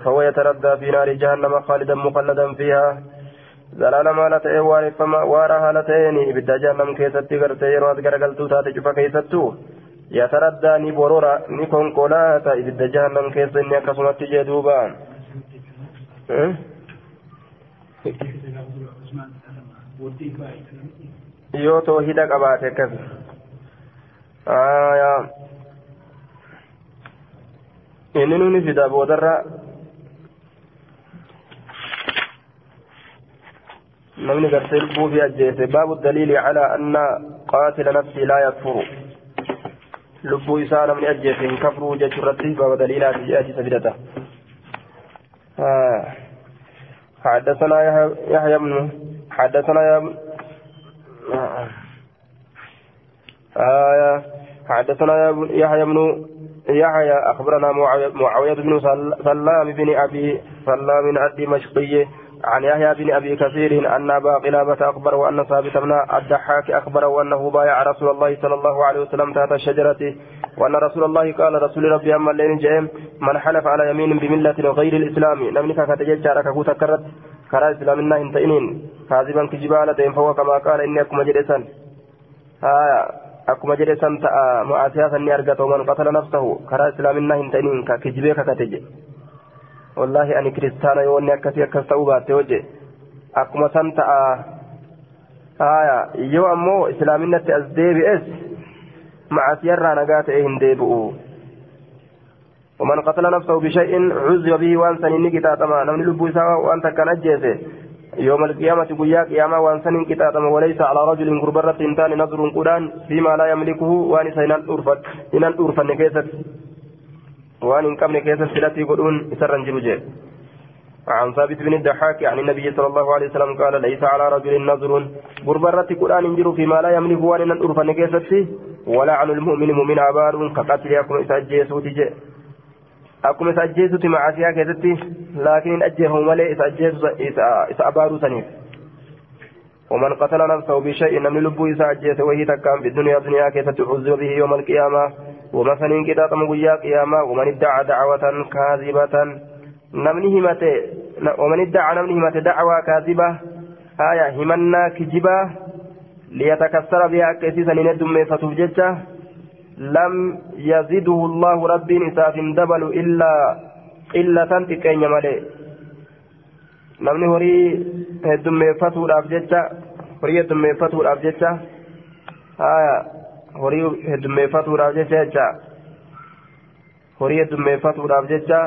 A: فهو يتردى في نار جهنم خالدا مخلدا فيها. زلال ما لتئ وارفما وارها لتئني بدا جهنم كيستي غرتي يروات غرغلتو تاتي جفا كيستو يتردى ني برورا ني كونكولات بدا جهنم كيستني أكسمت جدوبا yoo toohida qabaate akkas inni nuni fida boodarra. Gartee lubbuu fi ajjeese baabu daliili calaa anna qaatila nafsii laa yakfuru lubbuu isaa namni ajjeese hin kafruu jechuu irratti baaba daliilaati jedhasiisa fidata حدثنا يحيى بن حدثنا يا آية حدثنا يحيى بن يحيى أخبرنا معاوية بن سلام بن أبي سلام الدمشقي عن يحيى بن أبي كثير أن أبا قلابة أخبره أن ثابت بن الضحاك أخبره أنه بايع رسول الله صلى الله عليه وسلم تحت الشجرة وأن رسول الله قال رسول ربي أما اللين جاء من حلف على يمين بملة غير الإسلام نمنك كتجل شارك كوتا كرا إسلامنا هنتئنين كاذبا كجبالة فهو كما قال إني أكما جلسا آية أكما جلسا تأى مؤاسيا سني أرقت ومن قتل نفسه كرا إسلامنا هنتئنين والله كريستانا يوني أكتي أكستو باتي وجه. أكما سن تأى آية. يو أمو إسلامنا تأزدي بإس معاسيا رانا قات إيه هندي ومن قتل نفسه بشيء عذب به وان سنين كتاتما نمن لبو سوا وان تكن أجيسه. يوم القيامة قيا قيامة وان سنين كتاتما وليس على رجل غربرة انتان نظر قران فيما لا يملكه وان سينان أرفت إنان أرفت نكيست وان إن كم نكيست سلتي قرون سرا جلجي عن ثابت بن الضحاك عن النبي صلى الله عليه وسلم قال ليس على رجل نظر غربرة قران انجر فيما لا يملك وان إنان أرفت نكيست ولا عن المؤمن مؤمن عبار كقتل يكون إساجيسوت جي akkuma isa ajjeesutti macaasiyaa keessatti laakiin hin ajjeefamu malee isa ajjeesu isa abaaruu saniif. ومن قتل نفسه بشيء نمن لبو إسا أجيس وهي تكام في الدنيا الدنيا كيف تعذب به يوم القيامة ومثلا كده تمغيا قيامة ومن ادعى دعوة كاذبة نمن همت ومن ادعى نمن همت دعوة كاذبة آية همنا كجبة ليتكسر بها كيسيسا ندم فتوججه لم يزده الله ربي نساف دبل إلا إلا تنتكين مالي namni horii heddummeeffatuudhaaf jecha horii heddummeeffatuudhaaf jecha haya horii heddummeeffatuudhaaf jecha jecha. Horii heddummeeffatuudhaaf jecha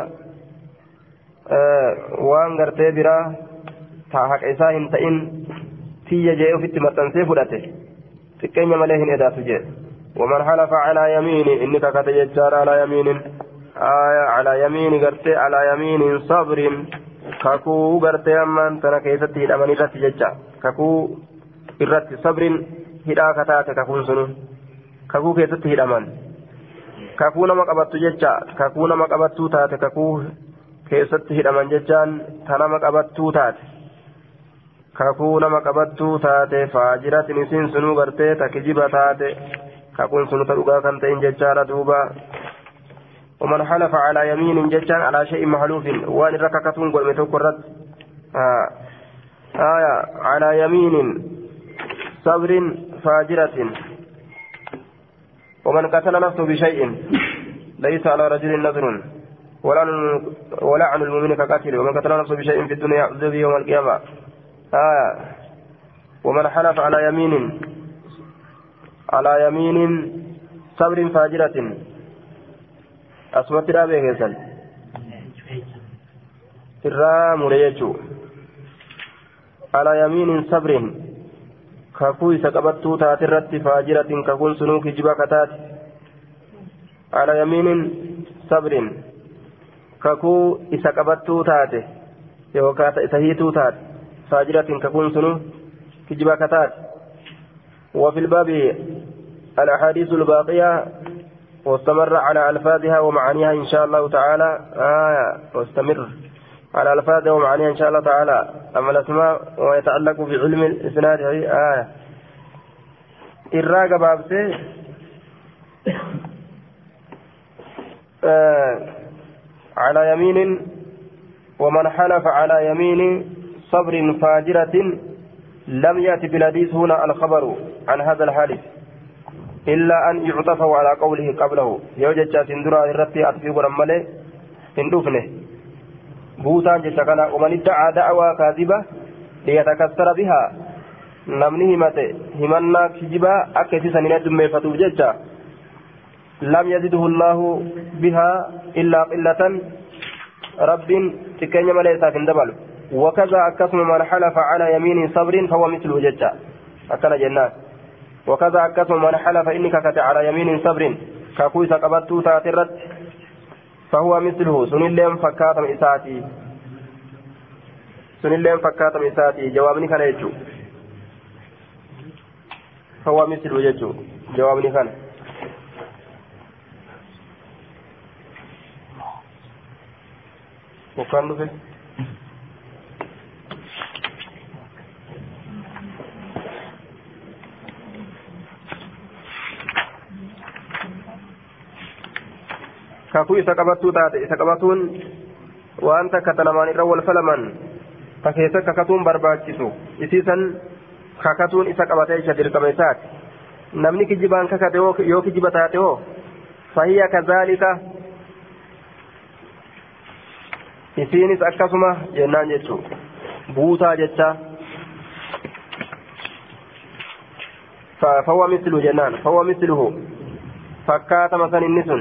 A: eh, waan gartee biraa taa haqa isaa hin ta'in tiyya jee ofitti maxxansee fudhate. Xiqqeenya malee hin edaatu jee. Waman halafa calaa yamiini inni kakate jechaadha alaa yamiinin. Calaa yamiini gartee alaa yamiiniin sabriin kakuu gartee ammaan tana keessatti hidhaman irratti jecha. Kakuu irratti sabriin hidhaa kataate kakuun sunu. Kakuu keessatti hidhaman kakuu nama qabattu jecha kakuu nama qabattuu taate kakuu keessatti hidhaman jechaan ta nama qabattuu taate kakuu nama qabattuu taate faajiratin isiin sunuu gartee ta kijiba taate kakuun sunu ta dhugaa kan ta'in jechaadha duuba ومن حلف على يمين جتان على شيء محلوف وان رككتون قل متوك الرد آه. آية على يمين صبر فاجرة ومن قتل نفسه بشيء ليس على رجل نذر ولا عن المؤمن كقتل ومن قتل نفسه بشيء في الدنيا يعذب يوم القيامة. آه. ومن حلف على يمين على يمين صبر فاجرة. أسمت رابع كيسان irraa mure على يمين صبر. Taate irratti faajiratin kakuun sunuu kijiba kataate ala yamiinin sabrin kakuu isa qabattuu taate yookaan isa hiituu taate faajiratin kakuun sunuu kijiba kataate وفي الباب الأحاديث الباقية واستمر على ألفاظها ومعانيها إن شاء الله تعالى آية واستمر على ألفاظها ومعانيها إن شاء الله تعالى أما الأسماء ويتعلق بعلم الإسناد آية. إراغ بابسي آه على يمين ومن حلف على يمين صبر فاجرة لم يأتي بالحديث هنا الخبر عن هذا الحادث إلا أن يعطف على قوله قبله. يوجد جاتين درا الرتي أتفي ورمالي إن دفنه buusaan jecha kana ومن ادعى دعوى كاذبة ليتكسر بها himate himannaa kijibaa akka isiisan hin addummeeffatuuf jecha lam yazidhu llaahu bihaa illaa qillatan rabbiin xiqqeenya malee isaaf hin dabalu وكذا أكسم من حلف على يمين صبر فهو مثله ججا أكل جنات وكذا أكسم من حلف إنك كت على يمين صبر كاكويس قبضت تاترت فهو مثله. سن اللين فكاتم إساتي. سن اللين فكاتم إساتي. جوابني كان يجو. فهو مثله يجو. جوابني كان. وكان في kakuu isa qabattuu taate isa qabatuun waan takka talamaan irra wal falaman ta keessa kakatuun barbaachisu isiisan kakatuun isa qabatee isa dirqama isaati namni kijibaan kakate yoo kijiba taate hoo fahiya kazaalika isiinis akkasuma jennaan jechuu buutaa jecha فهو مثله جنان فهو مثله فكات مثلا النسن